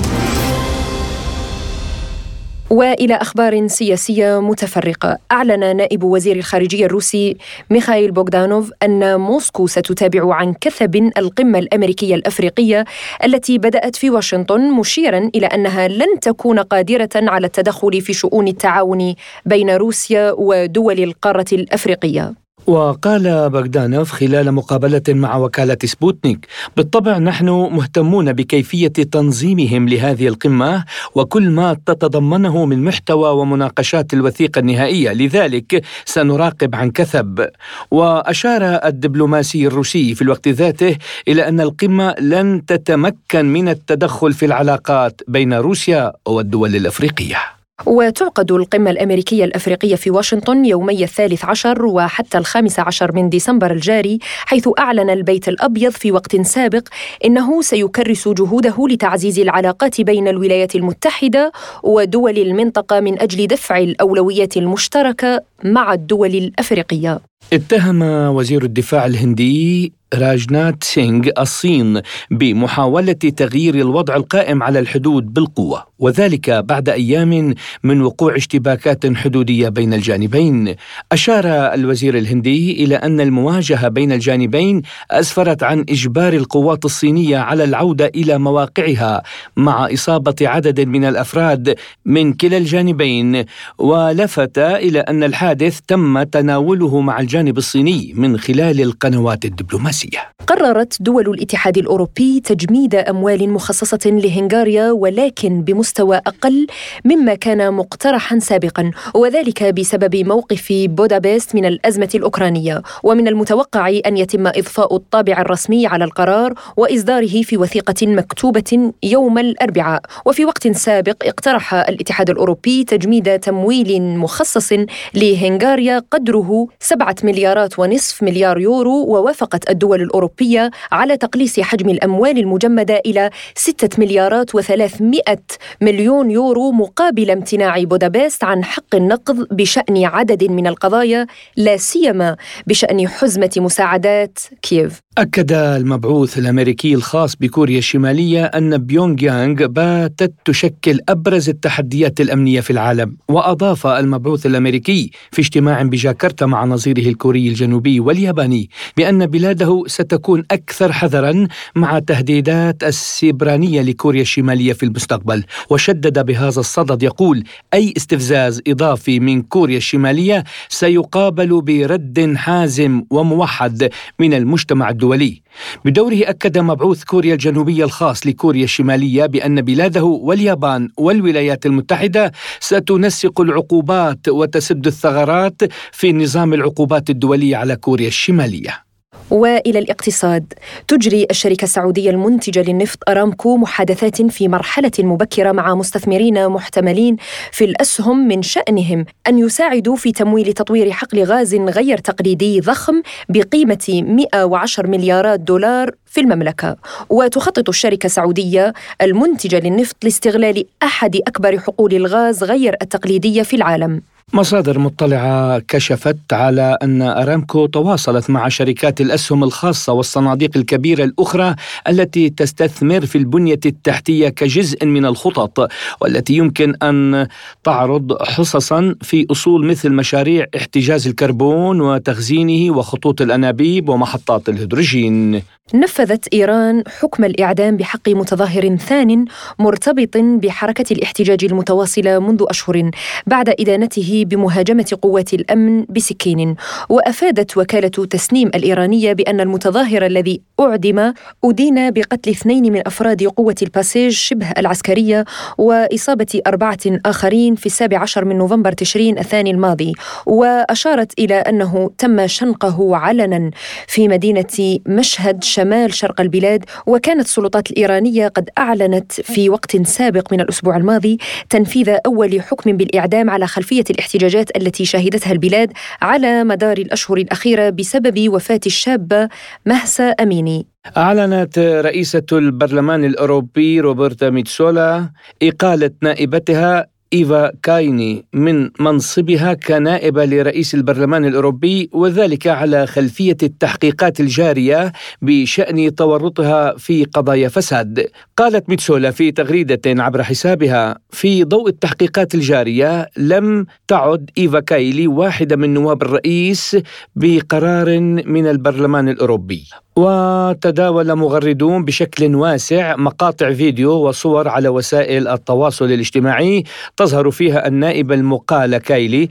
وإلى أخبار سياسية متفرقة، أعلن نائب وزير الخارجية الروسي ميخائيل بوغدانوف أن موسكو ستتابع عن كثب القمة الأمريكية الأفريقية التي بدأت في واشنطن مشيرا إلى أنها لن تكون قادرة على التدخل في شؤون التعاون بين روسيا ودول القارة الأفريقية. وقال بغدانوف خلال مقابلة مع وكالة سبوتنيك بالطبع نحن مهتمون بكيفية تنظيمهم لهذه القمة وكل ما تتضمنه من محتوى ومناقشات الوثيقة النهائية لذلك سنراقب عن كثب. وأشار الدبلوماسي الروسي في الوقت ذاته إلى أن القمة لن تتمكن من التدخل في العلاقات بين روسيا والدول الأفريقية. وتعقد القمة الأمريكية الأفريقية في واشنطن يومي الثالث عشر وحتى الخامس عشر من ديسمبر الجاري حيث أعلن البيت الأبيض في وقت سابق إنه سيكرس جهوده لتعزيز العلاقات بين الولايات المتحدة ودول المنطقة من أجل دفع الأولويات المشتركة مع الدول الأفريقية. اتهم وزير الدفاع الهندي راجنات سينغ الصين بمحاولة تغيير الوضع القائم على الحدود بالقوة وذلك بعد أيام من وقوع اشتباكات حدودية بين الجانبين. أشار الوزير الهندي إلى أن المواجهة بين الجانبين أسفرت عن إجبار القوات الصينية على العودة إلى مواقعها مع إصابة عدد من الأفراد من كلا الجانبين ولفت إلى أن الحادث تم تناوله مع الجانب الصيني من خلال القنوات الدبلوماسية. السياسية قررت دول الاتحاد الأوروبي تجميد أموال مخصصة لهنغاريا ولكن بمستوى أقل مما كان مقترحا سابقا وذلك بسبب موقف بودابست من الأزمة الأوكرانية ومن المتوقع أن يتم إضفاء الطابع الرسمي على القرار وإصداره في وثيقة مكتوبة يوم الأربعاء. وفي وقت سابق اقترح الاتحاد الأوروبي تجميد تمويل مخصص لهنغاريا قدره سبعة مليارات ونصف مليار يورو ووافقت الدول الدول الأوروبية على تقليص حجم الأموال المجمدة إلى 6 مليارات و300 مليون يورو مقابل امتناع بودابست عن حق النقض بشأن عدد من القضايا لا سيما بشأن حزمة مساعدات كييف. أكد المبعوث الأمريكي الخاص بكوريا الشمالية أن بيونغ يانغ باتت تشكل أبرز التحديات الأمنية في العالم. وأضاف المبعوث الأمريكي في اجتماع بجاكرتا مع نظيره الكوري الجنوبي والياباني بأن بلاده ستكون أكثر حذرا مع تهديدات السيبرانية لكوريا الشمالية في المستقبل. وشدد بهذا الصدد يقول أي استفزاز إضافي من كوريا الشمالية سيقابل برد حازم وموحد من المجتمع الدولي. بدوره أكد مبعوث كوريا الجنوبية الخاص لكوريا الشمالية بأن بلاده واليابان والولايات المتحدة ستنسق العقوبات وتسد الثغرات في نظام العقوبات الدولي على كوريا الشمالية. وإلى الاقتصاد. تجري الشركة السعودية المنتجة للنفط أرامكو محادثات في مرحلة مبكرة مع مستثمرين محتملين في الأسهم من شأنهم أن يساعدوا في تمويل تطوير حقل غاز غير تقليدي ضخم بقيمة 110 مليارات دولار في المملكة. وتخطط الشركة السعودية المنتجة للنفط لاستغلال أحد أكبر حقول الغاز غير التقليدية في العالم. مصادر مطلعة كشفت على أن أرامكو تواصلت مع شركات الأسهم الخاصة والصناديق الكبيرة الأخرى التي تستثمر في البنية التحتية كجزء من الخطط والتي يمكن أن تعرض حصصا في أصول مثل مشاريع احتجاز الكربون وتخزينه وخطوط الأنابيب ومحطات الهيدروجين. نفذت إيران حكم الإعدام بحق متظاهر ثان مرتبط بحركة الاحتجاج المتواصلة منذ أشهر بعد إدانته بمهاجمة قوات الأمن بسكين. وأفادت وكالة تسنيم الإيرانية بأن المتظاهر الذي أعدم أدين بقتل اثنين من أفراد قوة الباسيج شبه العسكرية وإصابة أربعة آخرين في السابع عشر من نوفمبر تشرين الثاني الماضي. وأشارت إلى أنه تم شنقه علنا في مدينة مشهد شمال شرق البلاد وكانت السلطات الإيرانية قد أعلنت في وقت سابق من الأسبوع الماضي تنفيذ أول حكم بالإعدام على خلفية الاحتجاجات التي شهدتها البلاد على مدار الأشهر الأخيرة بسبب وفاة الشابة مهسا أميني. أعلنت رئيسة البرلمان الأوروبي روبرتا ميتسولا إقالة نائبتها إيفا كايني من منصبها كنائبة لرئيس البرلمان الأوروبي وذلك على خلفية التحقيقات الجارية بشأن تورطها في قضايا فساد. قالت ميتسولا في تغريدة عبر حسابها في ضوء التحقيقات الجارية لم تعد إيفا كايلي واحدة من نواب الرئيس بقرار من البرلمان الأوروبي. وتداول مغردون بشكل واسع مقاطع فيديو وصور على وسائل التواصل الاجتماعي تظهر فيها النائبة المقالة كايلي.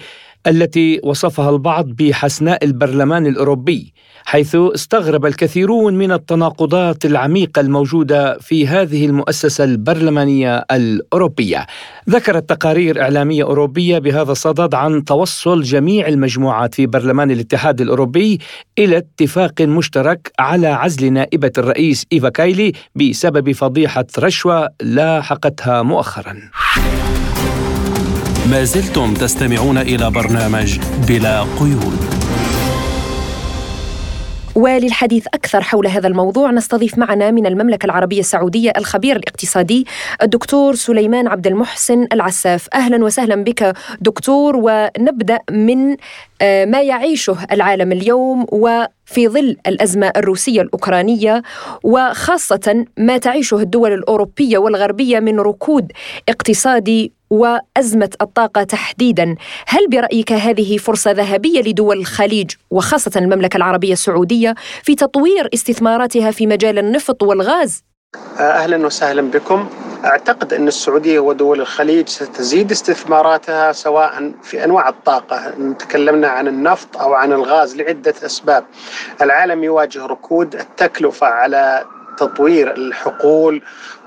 التي وصفها البعض بحسناء البرلمان الأوروبي حيث استغرب الكثيرون من التناقضات العميقة الموجودة في هذه المؤسسة البرلمانية الأوروبية. ذكرت تقارير إعلامية أوروبية بهذا الصدد عن توصل جميع المجموعات في برلمان الاتحاد الأوروبي إلى اتفاق مشترك على عزل نائبة الرئيس إيفا كايلي بسبب فضيحة رشوة لاحقتها مؤخرا. ما زلتم تستمعون إلى برنامج بلا قيود. وللحديث أكثر حول هذا الموضوع نستضيف معنا من المملكة العربية السعودية الخبير الاقتصادي الدكتور سليمان عبد المحسن العساف. أهلا وسهلا بك دكتور ونبدأ من آه، ما يعيشه العالم اليوم وفي ظل الأزمة الروسية الأوكرانية وخاصة ما تعيشه الدول الأوروبية والغربية من ركود اقتصادي وازمه الطاقة تحديدا، هل برأيك هذه فرصة ذهبية لدول الخليج وخاصة المملكة العربية السعودية في تطوير استثماراتها في مجال النفط والغاز؟ أهلا وسهلا بكم. أعتقد أن السعودية ودول الخليج ستزيد استثماراتها سواء في أنواع الطاقة، تكلمنا عن النفط أو عن الغاز لعدة أسباب. العالم يواجه ركود، التكلفة على تطوير الحقول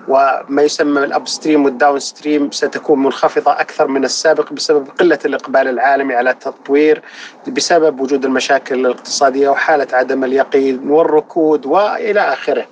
وما يسمى ال upstream وال downstream ستكون منخفضة أكثر من السابق بسبب قلة الإقبال العالمي على التطوير بسبب وجود المشاكل الاقتصادية وحالة عدم اليقين والركود وإلى آخره.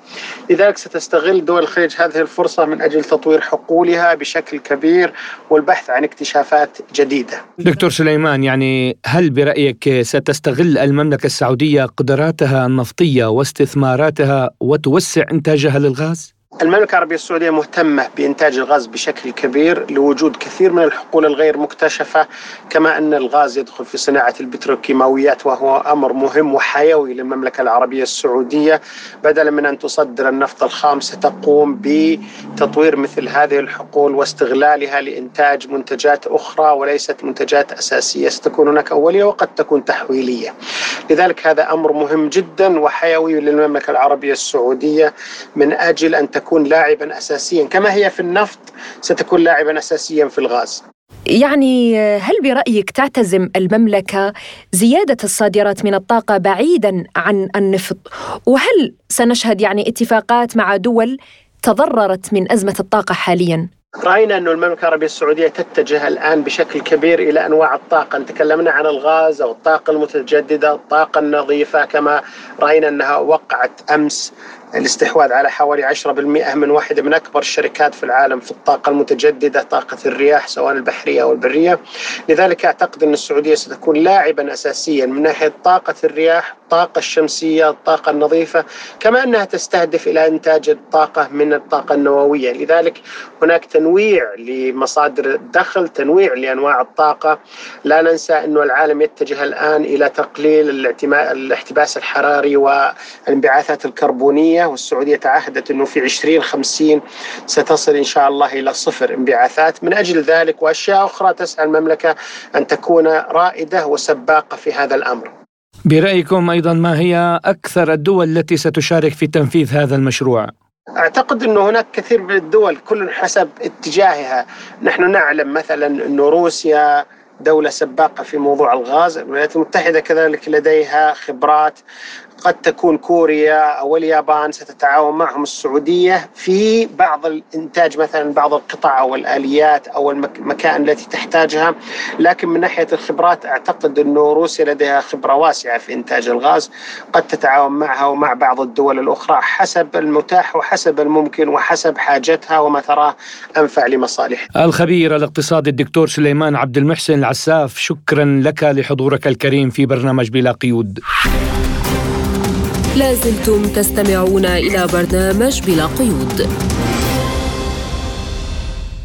لذلك ستستغل دول الخليج هذه الفرصة من أجل تطوير حقولها بشكل كبير والبحث عن اكتشافات جديدة. دكتور سليمان يعني هل برأيك ستستغل المملكة السعودية قدراتها النفطية واستثماراتها وتوسع إنتاجها للغاز؟ المملكة العربية السعودية مهتمة بإنتاج الغاز بشكل كبير لوجود كثير من الحقول الغير مكتشفة كما أن الغاز يدخل في صناعة البتروكيماويات وهو أمر مهم وحيوي للمملكة العربية السعودية بدلا من أن تصدر النفط الخام ستقوم بتطوير مثل هذه الحقول واستغلالها لإنتاج منتجات أخرى وليست منتجات أساسية ستكون هناك أولية وقد تكون تحويلية. لذلك هذا أمر مهم جدا وحيوي للمملكة العربية السعودية من أجل أن تكون لاعبا اساسيا كما هي في النفط ستكون لاعبا اساسيا في الغاز. يعني هل برأيك تعتزم المملكة زيادة الصادرات من الطاقة بعيدا عن النفط؟ وهل سنشهد يعني اتفاقات مع دول تضررت من أزمة الطاقة حاليا. رأينا أن المملكة العربية السعودية تتجه الآن بشكل كبير إلى أنواع الطاقة. تكلمنا عن الغاز أو الطاقة المتجددة الطاقة النظيفة كما رأينا أنها وقعت أمس. الاستحواذ على حوالي 10% من واحدة من أكبر الشركات في العالم في الطاقة المتجددة طاقة الرياح سواء البحرية أو البرية. لذلك أعتقد أن السعودية ستكون لاعبا أساسيا من ناحية طاقة الرياح الطاقة الشمسية الطاقة النظيفة كما أنها تستهدف إلى إنتاج الطاقة من الطاقة النووية. لذلك هناك تنويع لمصادر الدخل تنويع لأنواع الطاقة. لا ننسى أن العالم يتجه الآن إلى تقليل الاحتباس الحراري والانبعاثات الكربونية السعودية والسعودية تعهدت أنه في 2050 ستصل إن شاء الله إلى صفر انبعاثات. من أجل ذلك وأشياء أخرى تسعى المملكة أن تكون رائدة وسباقة في هذا الأمر. برأيكم أيضا ما هي أكثر الدول التي ستشارك في تنفيذ هذا المشروع؟ أعتقد إنه هناك كثير من الدول كل حسب اتجاهها، نحن نعلم مثلا إنه روسيا دولة سباقة في موضوع الغاز، الولايات المتحدة كذلك لديها خبرات قد تكون كوريا أو اليابان ستتعاون معهم السعودية في بعض الإنتاج مثلا بعض القطع أو الآليات أو المكائن التي تحتاجها لكن من ناحية الخبرات أعتقد انه روسيا لديها خبرة واسعة في إنتاج الغاز قد تتعاون معها ومع بعض الدول الأخرى حسب المتاح وحسب الممكن وحسب حاجتها وما تراه أنفع لمصالحها. الخبير الاقتصادي الدكتور سليمان عبد المحسن العساف شكرا لك لحضورك الكريم في برنامج بلا قيود. لازلتم تستمعون إلى برنامج بلا قيود.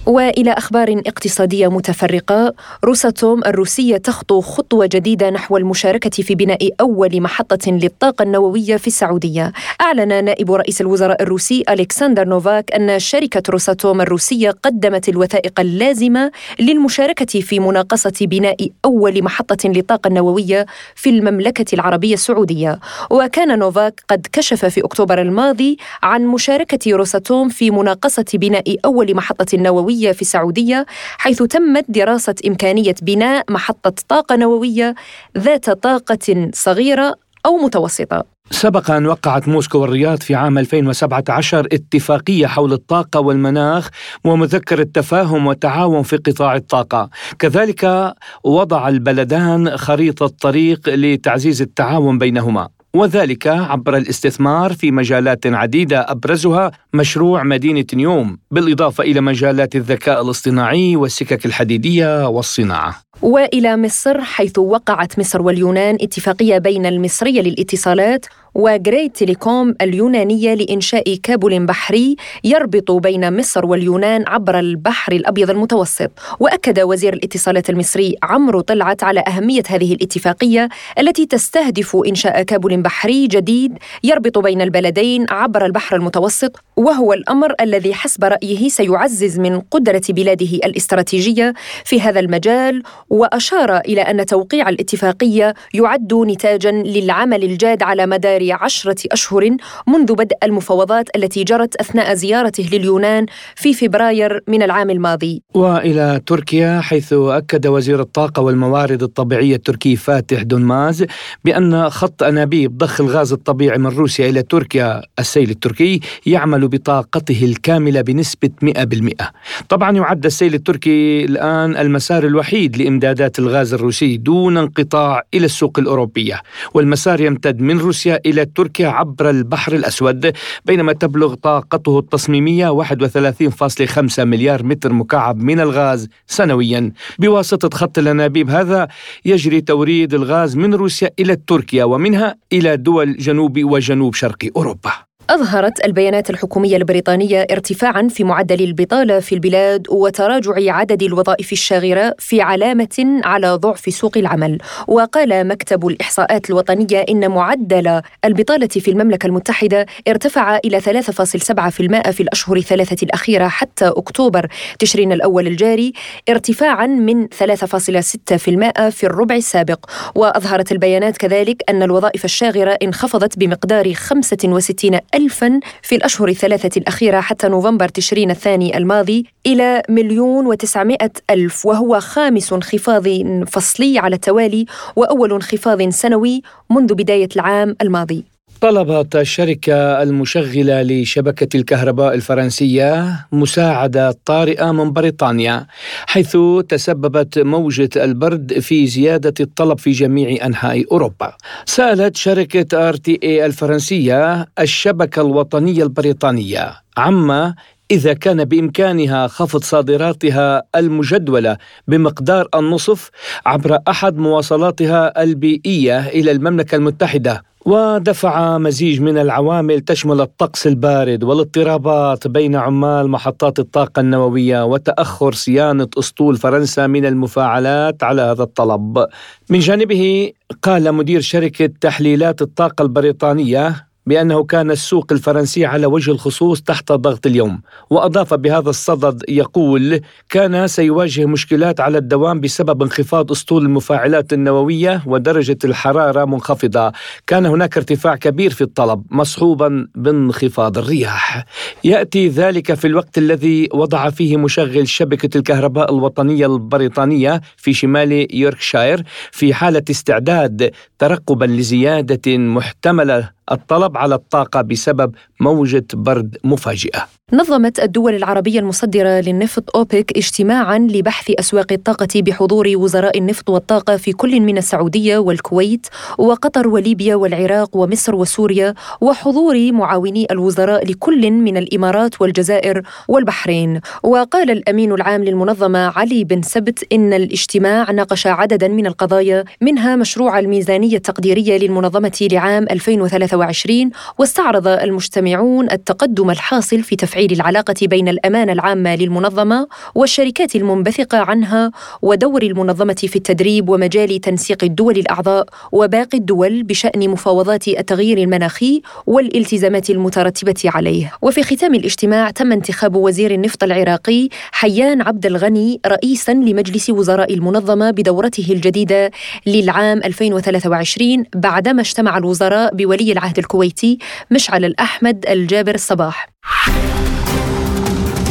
وإلى أخبار اقتصادية متفرقة روساتوم الروسية تخطو خطوة جديدة نحو المشاركة في بناء أول محطة للطاقة النووية في السعودية. أعلن نائب رئيس الوزراء الروسي ألكسندر نوفاك أن شركة روساتوم الروسية قدمت الوثائق اللازمة للمشاركة في مناقصة بناء أول محطة للطاقة النووية في المملكة العربية السعودية. وكان نوفاك قد كشف في أكتوبر الماضي عن مشاركة روساتوم في مناقصة بناء أول محطة نووية النووية في السعودية حيث تمت دراسة إمكانية بناء محطة طاقة نووية ذات طاقة صغيرة أو متوسطة. سبق أن وقعت موسكو والرياض في عام 2017 اتفاقية حول الطاقة والمناخ ومذكرة تفاهم وتعاون في قطاع الطاقة. كذلك وضع البلدان خريطة طريق لتعزيز التعاون بينهما. وذلك عبر الاستثمار في مجالات عديدة أبرزها مشروع مدينة نيوم بالإضافة إلى مجالات الذكاء الاصطناعي والسكك الحديدية والصناعة. وإلى مصر حيث وقعت مصر واليونان اتفاقية بين المصرية للاتصالات و Grid Telecom اليونانية لإنشاء كابل بحري يربط بين مصر واليونان عبر البحر الأبيض المتوسط وأكد وزير الاتصالات المصري عمرو طلعت على أهمية هذه الاتفاقية التي تستهدف إنشاء كابل بحري جديد يربط بين البلدين عبر البحر المتوسط وهو الأمر الذي حسب رأيه سيعزز من قدرة بلاده الاستراتيجية في هذا المجال وأشار إلى أن توقيع الاتفاقية يعد نتاجا للعمل الجاد على مدار عشرة أشهر منذ بدء المفاوضات التي جرت أثناء زيارته لليونان في فبراير من العام الماضي. وإلى تركيا حيث أكد وزير الطاقة والموارد الطبيعية التركي فاتح دونماز بأن خط أنابيب ضخ الغاز الطبيعي من روسيا إلى تركيا. السيل التركي يعمل بطاقته الكاملة بنسبة 100% طبعا يعد السيل التركي الآن المسار الوحيد لإمدادات الغاز الروسي دون انقطاع إلى السوق الأوروبية. والمسار يمتد من روسيا إلى تركيا عبر البحر الأسود بينما تبلغ طاقته التصميمية 31.5 مليار متر مكعب من الغاز سنويا. بواسطة خط الأنابيب هذا يجري توريد الغاز من روسيا إلى تركيا ومنها إلى دول جنوب وجنوب شرق أوروبا. أظهرت البيانات الحكومية البريطانية ارتفاعا في معدل البطالة في البلاد وتراجع عدد الوظائف الشاغرة في علامة على ضعف سوق العمل. وقال مكتب الإحصاءات الوطنية إن معدل البطالة في المملكة المتحدة ارتفع إلى 3.7% في الأشهر الثلاثة الأخيرة حتى أكتوبر تشرين الأول الجاري ارتفاعا من 3.6% في الربع السابق. وأظهرت البيانات كذلك أن الوظائف الشاغرة انخفضت بمقدار 65 ألفا في الأشهر الثلاثة الأخيرة حتى نوفمبر تشرين الثاني الماضي إلى مليون وتسعمائة ألف وهو خامس انخفاض فصلي على التوالي وأول انخفاض سنوي منذ بداية العام الماضي. طلبت الشركة المشغلة لشبكة الكهرباء الفرنسية مساعدة طارئة من بريطانيا حيث تسببت موجة البرد في زيادة الطلب في جميع أنحاء أوروبا. سألت شركة RTE الفرنسية الشبكة الوطنية البريطانية عما إذا كان بإمكانها خفض صادراتها المجدولة بمقدار النصف عبر أحد مواصلاتها البيئية إلى المملكة المتحدة ودفع مزيج من العوامل تشمل الطقس البارد والاضطرابات بين عمال محطات الطاقة النووية وتأخر صيانة أسطول فرنسا من المفاعلات على هذا الطلب. من جانبه قال مدير شركة تحليلات الطاقة البريطانية بأنه كان السوق الفرنسي على وجه الخصوص تحت ضغط اليوم وأضاف بهذا الصدد يقول كان سيواجه مشكلات على الدوام بسبب انخفاض أسطول المفاعلات النووية ودرجة الحرارة منخفضة. كان هناك ارتفاع كبير في الطلب مصحوبا بانخفاض الرياح. يأتي ذلك في الوقت الذي وضع فيه مشغل شبكة الكهرباء الوطنية البريطانية في شمال يوركشاير في حالة استعداد ترقبا لزيادة محتملة الطلب على الطاقة بسبب موجة برد مفاجئة. نظمت الدول العربية المصدرة للنفط أوبك اجتماعا لبحث أسواق الطاقة بحضور وزراء النفط والطاقة في كل من السعودية والكويت وقطر وليبيا والعراق ومصر وسوريا وحضور معاوني الوزراء لكل من الإمارات والجزائر والبحرين. وقال الأمين العام للمنظمة علي بن سبت إن الاجتماع ناقش عددا من القضايا منها مشروع الميزانية التقديرية للمنظمة لعام 2023 2023 واستعرض المجتمعون التقدم الحاصل في تفعيل العلاقة بين الأمانة العامة للمنظمة والشركات المنبثقة عنها ودور المنظمة في التدريب ومجال تنسيق الدول الأعضاء وباقي الدول بشأن مفاوضات التغيير المناخي والالتزامات المترتبة عليه. وفي ختام الاجتماع تم انتخاب وزير النفط العراقي حيان عبد الغني رئيسا لمجلس وزراء المنظمة بدورته الجديدة للعام 2023 بعدما اجتمع الوزراء بولي العهد الكويتي مشعل الأحمد الجابر الصباح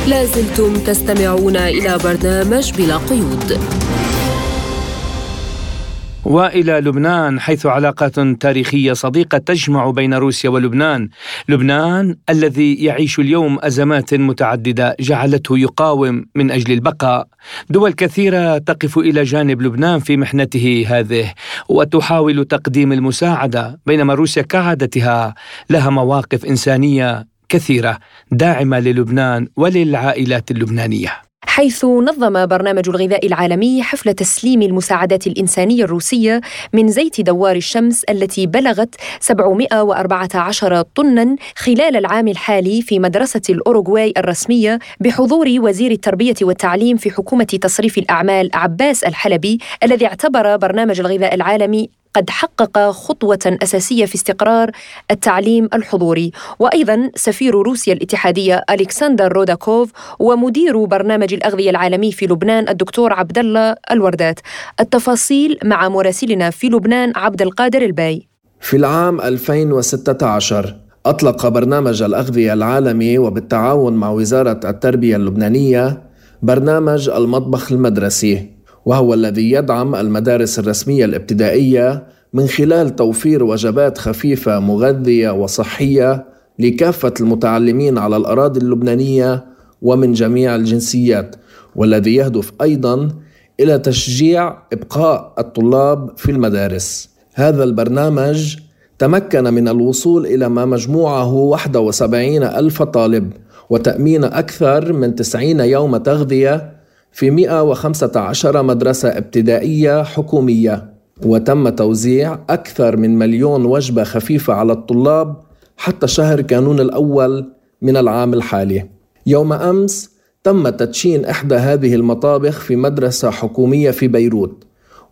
لازلتم تستمعون إلى برنامج بلا قيود. وإلى لبنان حيث علاقات تاريخية صديقة تجمع بين روسيا ولبنان، لبنان الذي يعيش اليوم أزمات متعددة جعلته يقاوم من أجل البقاء، دول كثيرة تقف إلى جانب لبنان في محنته هذه وتحاول تقديم المساعدة، بينما روسيا كعادتها لها مواقف إنسانية كثيرة داعمة للبنان وللعائلات اللبنانية. حيث نظم برنامج الغذاء العالمي حفل تسليم المساعدات الإنسانية الروسية من زيت دوار الشمس التي بلغت 714 طنا خلال العام الحالي في مدرسة الأوروغواي الرسمية بحضور وزير التربية والتعليم في حكومة تصريف الأعمال عباس الحلبي الذي اعتبر برنامج الغذاء العالمي قد حقق خطوة أساسية في استقرار التعليم الحضوري. وأيضا سفير روسيا الاتحادية ألكسندر روداكوف ومدير برنامج الأغذية العالمي في لبنان الدكتور عبد الله الوردات. التفاصيل مع مراسلنا في لبنان عبد القادر الباي. في العام 2016 أطلق برنامج الأغذية العالمي وبالتعاون مع وزارة التربية اللبنانية برنامج المطبخ المدرسي. وهو الذي يدعم المدارس الرسمية الابتدائية من خلال توفير وجبات خفيفة مغذية وصحية لكافة المتعلمين على الأراضي اللبنانية ومن جميع الجنسيات والذي يهدف أيضا إلى تشجيع إبقاء الطلاب في المدارس. هذا البرنامج تمكن من الوصول إلى ما مجموعه 71 ألف طالب وتأمين أكثر من 90 يوم تغذية في 115 مدرسة ابتدائية حكومية وتم توزيع أكثر من مليون وجبة خفيفة على الطلاب حتى شهر كانون الأول من العام الحالي. يوم أمس تم تدشين إحدى هذه المطابخ في مدرسة حكومية في بيروت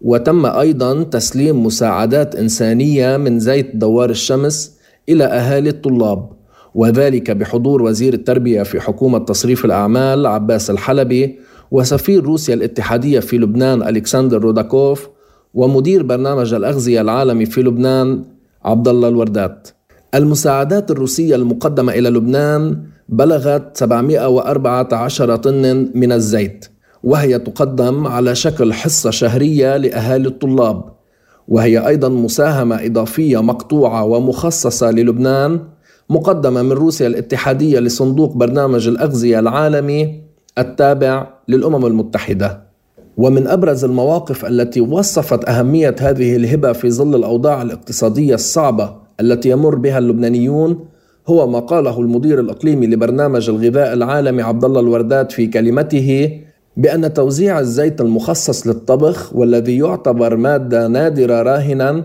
وتم أيضا تسليم مساعدات إنسانية من زيت دوار الشمس إلى أهالي الطلاب وذلك بحضور وزير التربية في حكومة تصريف الأعمال عباس الحلبي وسفير روسيا الاتحادية في لبنان ألكسندر روداكوف ومدير برنامج الأغذية العالمي في لبنان عبد الله الوردات. المساعدات الروسية المقدمة إلى لبنان بلغت 714 طن من الزيت وهي تقدم على شكل حصة شهرية لأهالي الطلاب وهي أيضا مساهمة إضافية مقطوعة ومخصصة للبنان مقدمة من روسيا الاتحادية لصندوق برنامج الأغذية العالمي التابع للأمم المتحدة. ومن أبرز المواقف التي وصفت أهمية هذه الهبة في ظل الأوضاع الاقتصادية الصعبة التي يمر بها اللبنانيون هو ما قاله المدير الإقليمي لبرنامج الغذاء العالمي عبد الله الوردات في كلمته بأن توزيع الزيت المخصص للطبخ والذي يعتبر مادة نادرة راهنا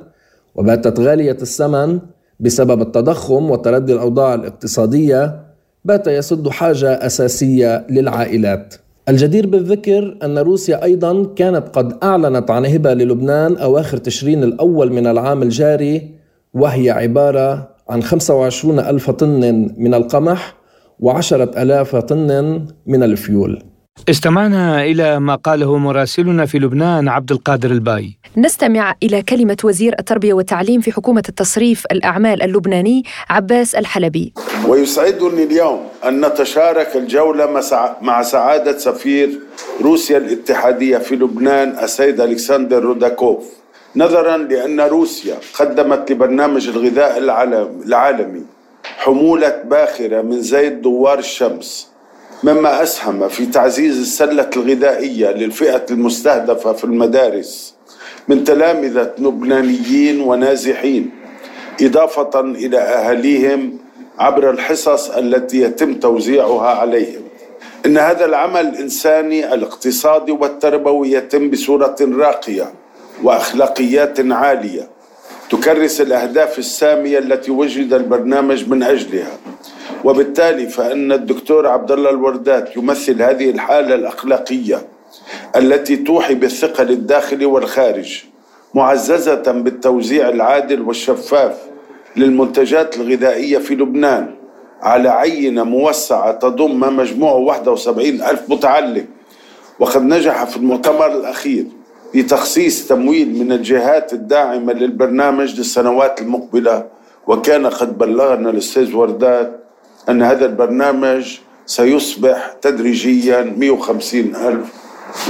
وباتت غالية الثمن بسبب التضخم وتردي الأوضاع الاقتصادية بات يسد حاجة أساسية للعائلات. الجدير بالذكر أن روسيا أيضا كانت قد أعلنت عن هبة للبنان أواخر تشرين الأول من العام الجاري وهي عبارة عن 25 ألف طن من القمح وعشرة ألاف طن من الفيول. استمعنا إلى ما قاله مراسلنا في لبنان عبد القادر الباي. نستمع إلى كلمة وزير التربية والتعليم في حكومة التصريف الأعمال اللبناني عباس الحلبي. ويسعدني اليوم أن نتشارك الجولة مع سعادة سفير روسيا الاتحادية في لبنان السيد ألكسندر روداكوف. نظرا لأن روسيا قدمت لبرنامج الغذاء العالمي حمولة باخرة من زيت دوار الشمس. مما أسهم في تعزيز السلة الغذائية للفئة المستهدفة في المدارس من تلامذة لبنانيين ونازحين إضافة إلى أهاليهم عبر الحصص التي يتم توزيعها عليهم. إن هذا العمل الإنساني الاقتصادي والتربوي يتم بصورة راقية وأخلاقيات عالية تكرس الأهداف السامية التي وجد البرنامج من أجلها. وبالتالي فإن الدكتور عبد الله الوردات يمثل هذه الحالة الأخلاقية التي توحي بالثقل الداخلي والخارج معززة بالتوزيع العادل والشفاف للمنتجات الغذائية في لبنان على عينة موسعة تضم مجموعه 71 ألف متعلم. وقد نجح في المؤتمر الأخير في تخصيص تمويل من الجهات الداعمة للبرنامج للسنوات المقبلة. وكان قد بلغنا الأستاذ وردات أن هذا البرنامج سيصبح تدريجيا 150 ألف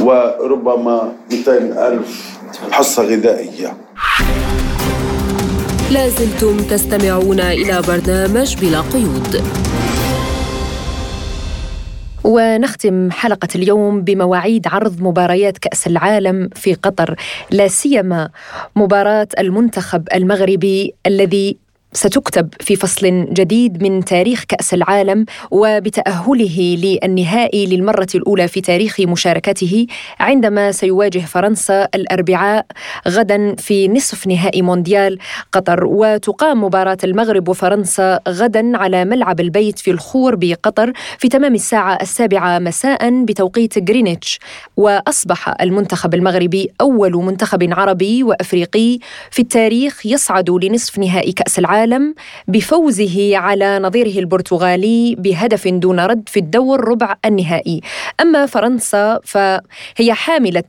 وربما 200 ألف حصة غذائية. لازلتم تستمعون إلى برنامج بلا قيود. ونختم حلقة اليوم بمواعيد عرض مباريات كأس العالم في قطر لا سيما مباراة المنتخب المغربي الذي ستكتب في فصل جديد من تاريخ كأس العالم وبتأهله للنهائي للمرة الأولى في تاريخ مشاركته عندما سيواجه فرنسا الأربعاء غدا في نصف نهائي مونديال قطر. وتقام مباراة المغرب وفرنسا غدا على ملعب البيت في الخور بقطر في تمام الساعة السابعة مساء بتوقيت غرينتش. وأصبح المنتخب المغربي أول منتخب عربي وأفريقي في التاريخ يصعد لنصف نهائي كأس العالم العالم بفوزه على نظيره البرتغالي بهدف دون رد في الدور ربع النهائي. أما فرنسا فهي حاملة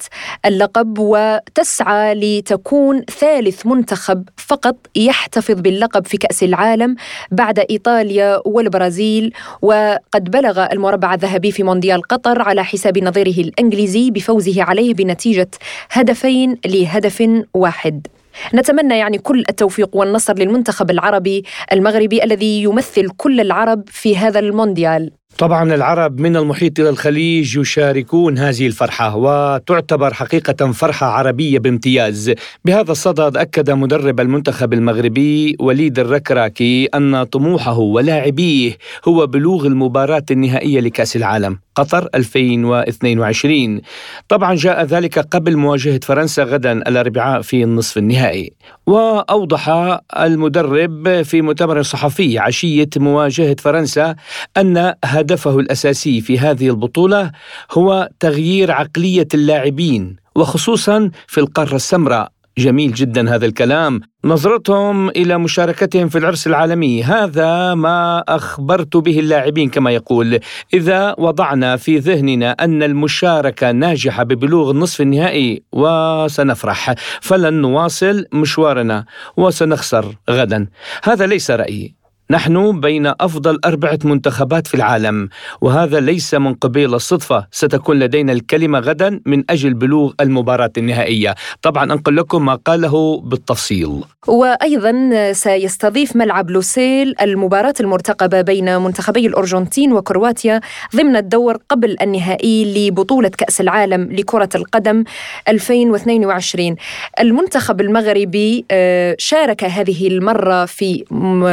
اللقب وتسعى لتكون ثالث منتخب فقط يحتفظ باللقب في كأس العالم بعد إيطاليا والبرازيل. وقد بلغ المربع الذهبي في مونديال قطر على حساب نظيره الإنجليزي بفوزه عليه بنتيجة هدفين لهدف واحد. نتمنى يعني كل التوفيق والنصر للمنتخب العربي المغربي الذي يمثل كل العرب في هذا المونديال. طبعا العرب من المحيط إلى الخليج يشاركون هذه الفرحة وتعتبر حقيقة فرحة عربية بامتياز. بهذا الصدد أكد مدرب المنتخب المغربي وليد الركراكي أن طموحه ولاعبيه هو بلوغ المباراة النهائية لكأس العالم. قطر 2022 طبعا جاء ذلك قبل مواجهة فرنسا غدا الأربعاء في النصف النهائي. وأوضح المدرب في مؤتمر صحفي عشية مواجهة فرنسا أن هدفه الأساسي في هذه البطولة هو تغيير عقلية اللاعبين وخصوصا في القارة السمراء. جميل جدا هذا الكلام. نظرتهم إلى مشاركتهم في العرس العالمي. هذا ما أخبرت به اللاعبين كما يقول. إذا وضعنا في ذهننا أن المشاركة ناجحة ببلوغ النصف النهائي وسنفرح. فلن نواصل مشوارنا وسنخسر غدا. هذا ليس رأيي. نحن بين أفضل أربعة منتخبات في العالم وهذا ليس من قبيل الصدفة ستكون لدينا الكلمة غدا من أجل بلوغ المباراة النهائية. طبعا أنقل لكم ما قاله بالتفصيل. وأيضا سيستضيف ملعب لوسيل المباراة المرتقبة بين منتخبي الأرجنتين وكرواتيا ضمن الدور قبل النهائي لبطولة كأس العالم لكرة القدم 2022 المنتخب المغربي آه، شارك هذه المرة في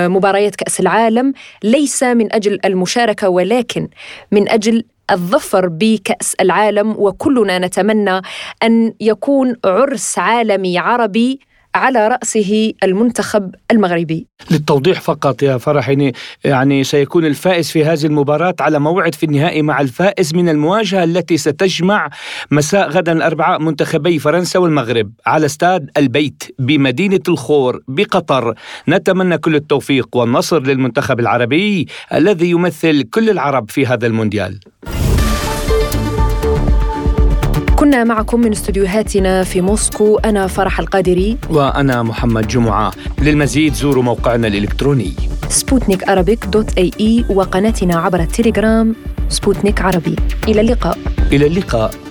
مباريات كأس العالم ليس من أجل المشاركة ولكن من أجل الظفر بكأس العالم وكلنا نتمنى أن يكون عرس عالمي عربي على رأسه المنتخب المغربي. للتوضيح فقط يا فرح يعني, يعني سيكون الفائز في هذه المباراة على موعد في النهائي مع الفائز من المواجهة التي ستجمع مساء غدا الأربعاء منتخبي فرنسا والمغرب على استاد البيت بمدينة الخور بقطر. نتمنى كل التوفيق والنصر للمنتخب العربي الذي يمثل كل العرب في هذا المونديال. كنا معكم من استديوهاتنا في موسكو أنا فرح القادري. وأنا محمد جمعة. للمزيد زوروا موقعنا الإلكتروني. سبوتنيك dot AE وقناتنا عبر التليجرام سبوتنيك عربي. إلى اللقاء. إلى اللقاء.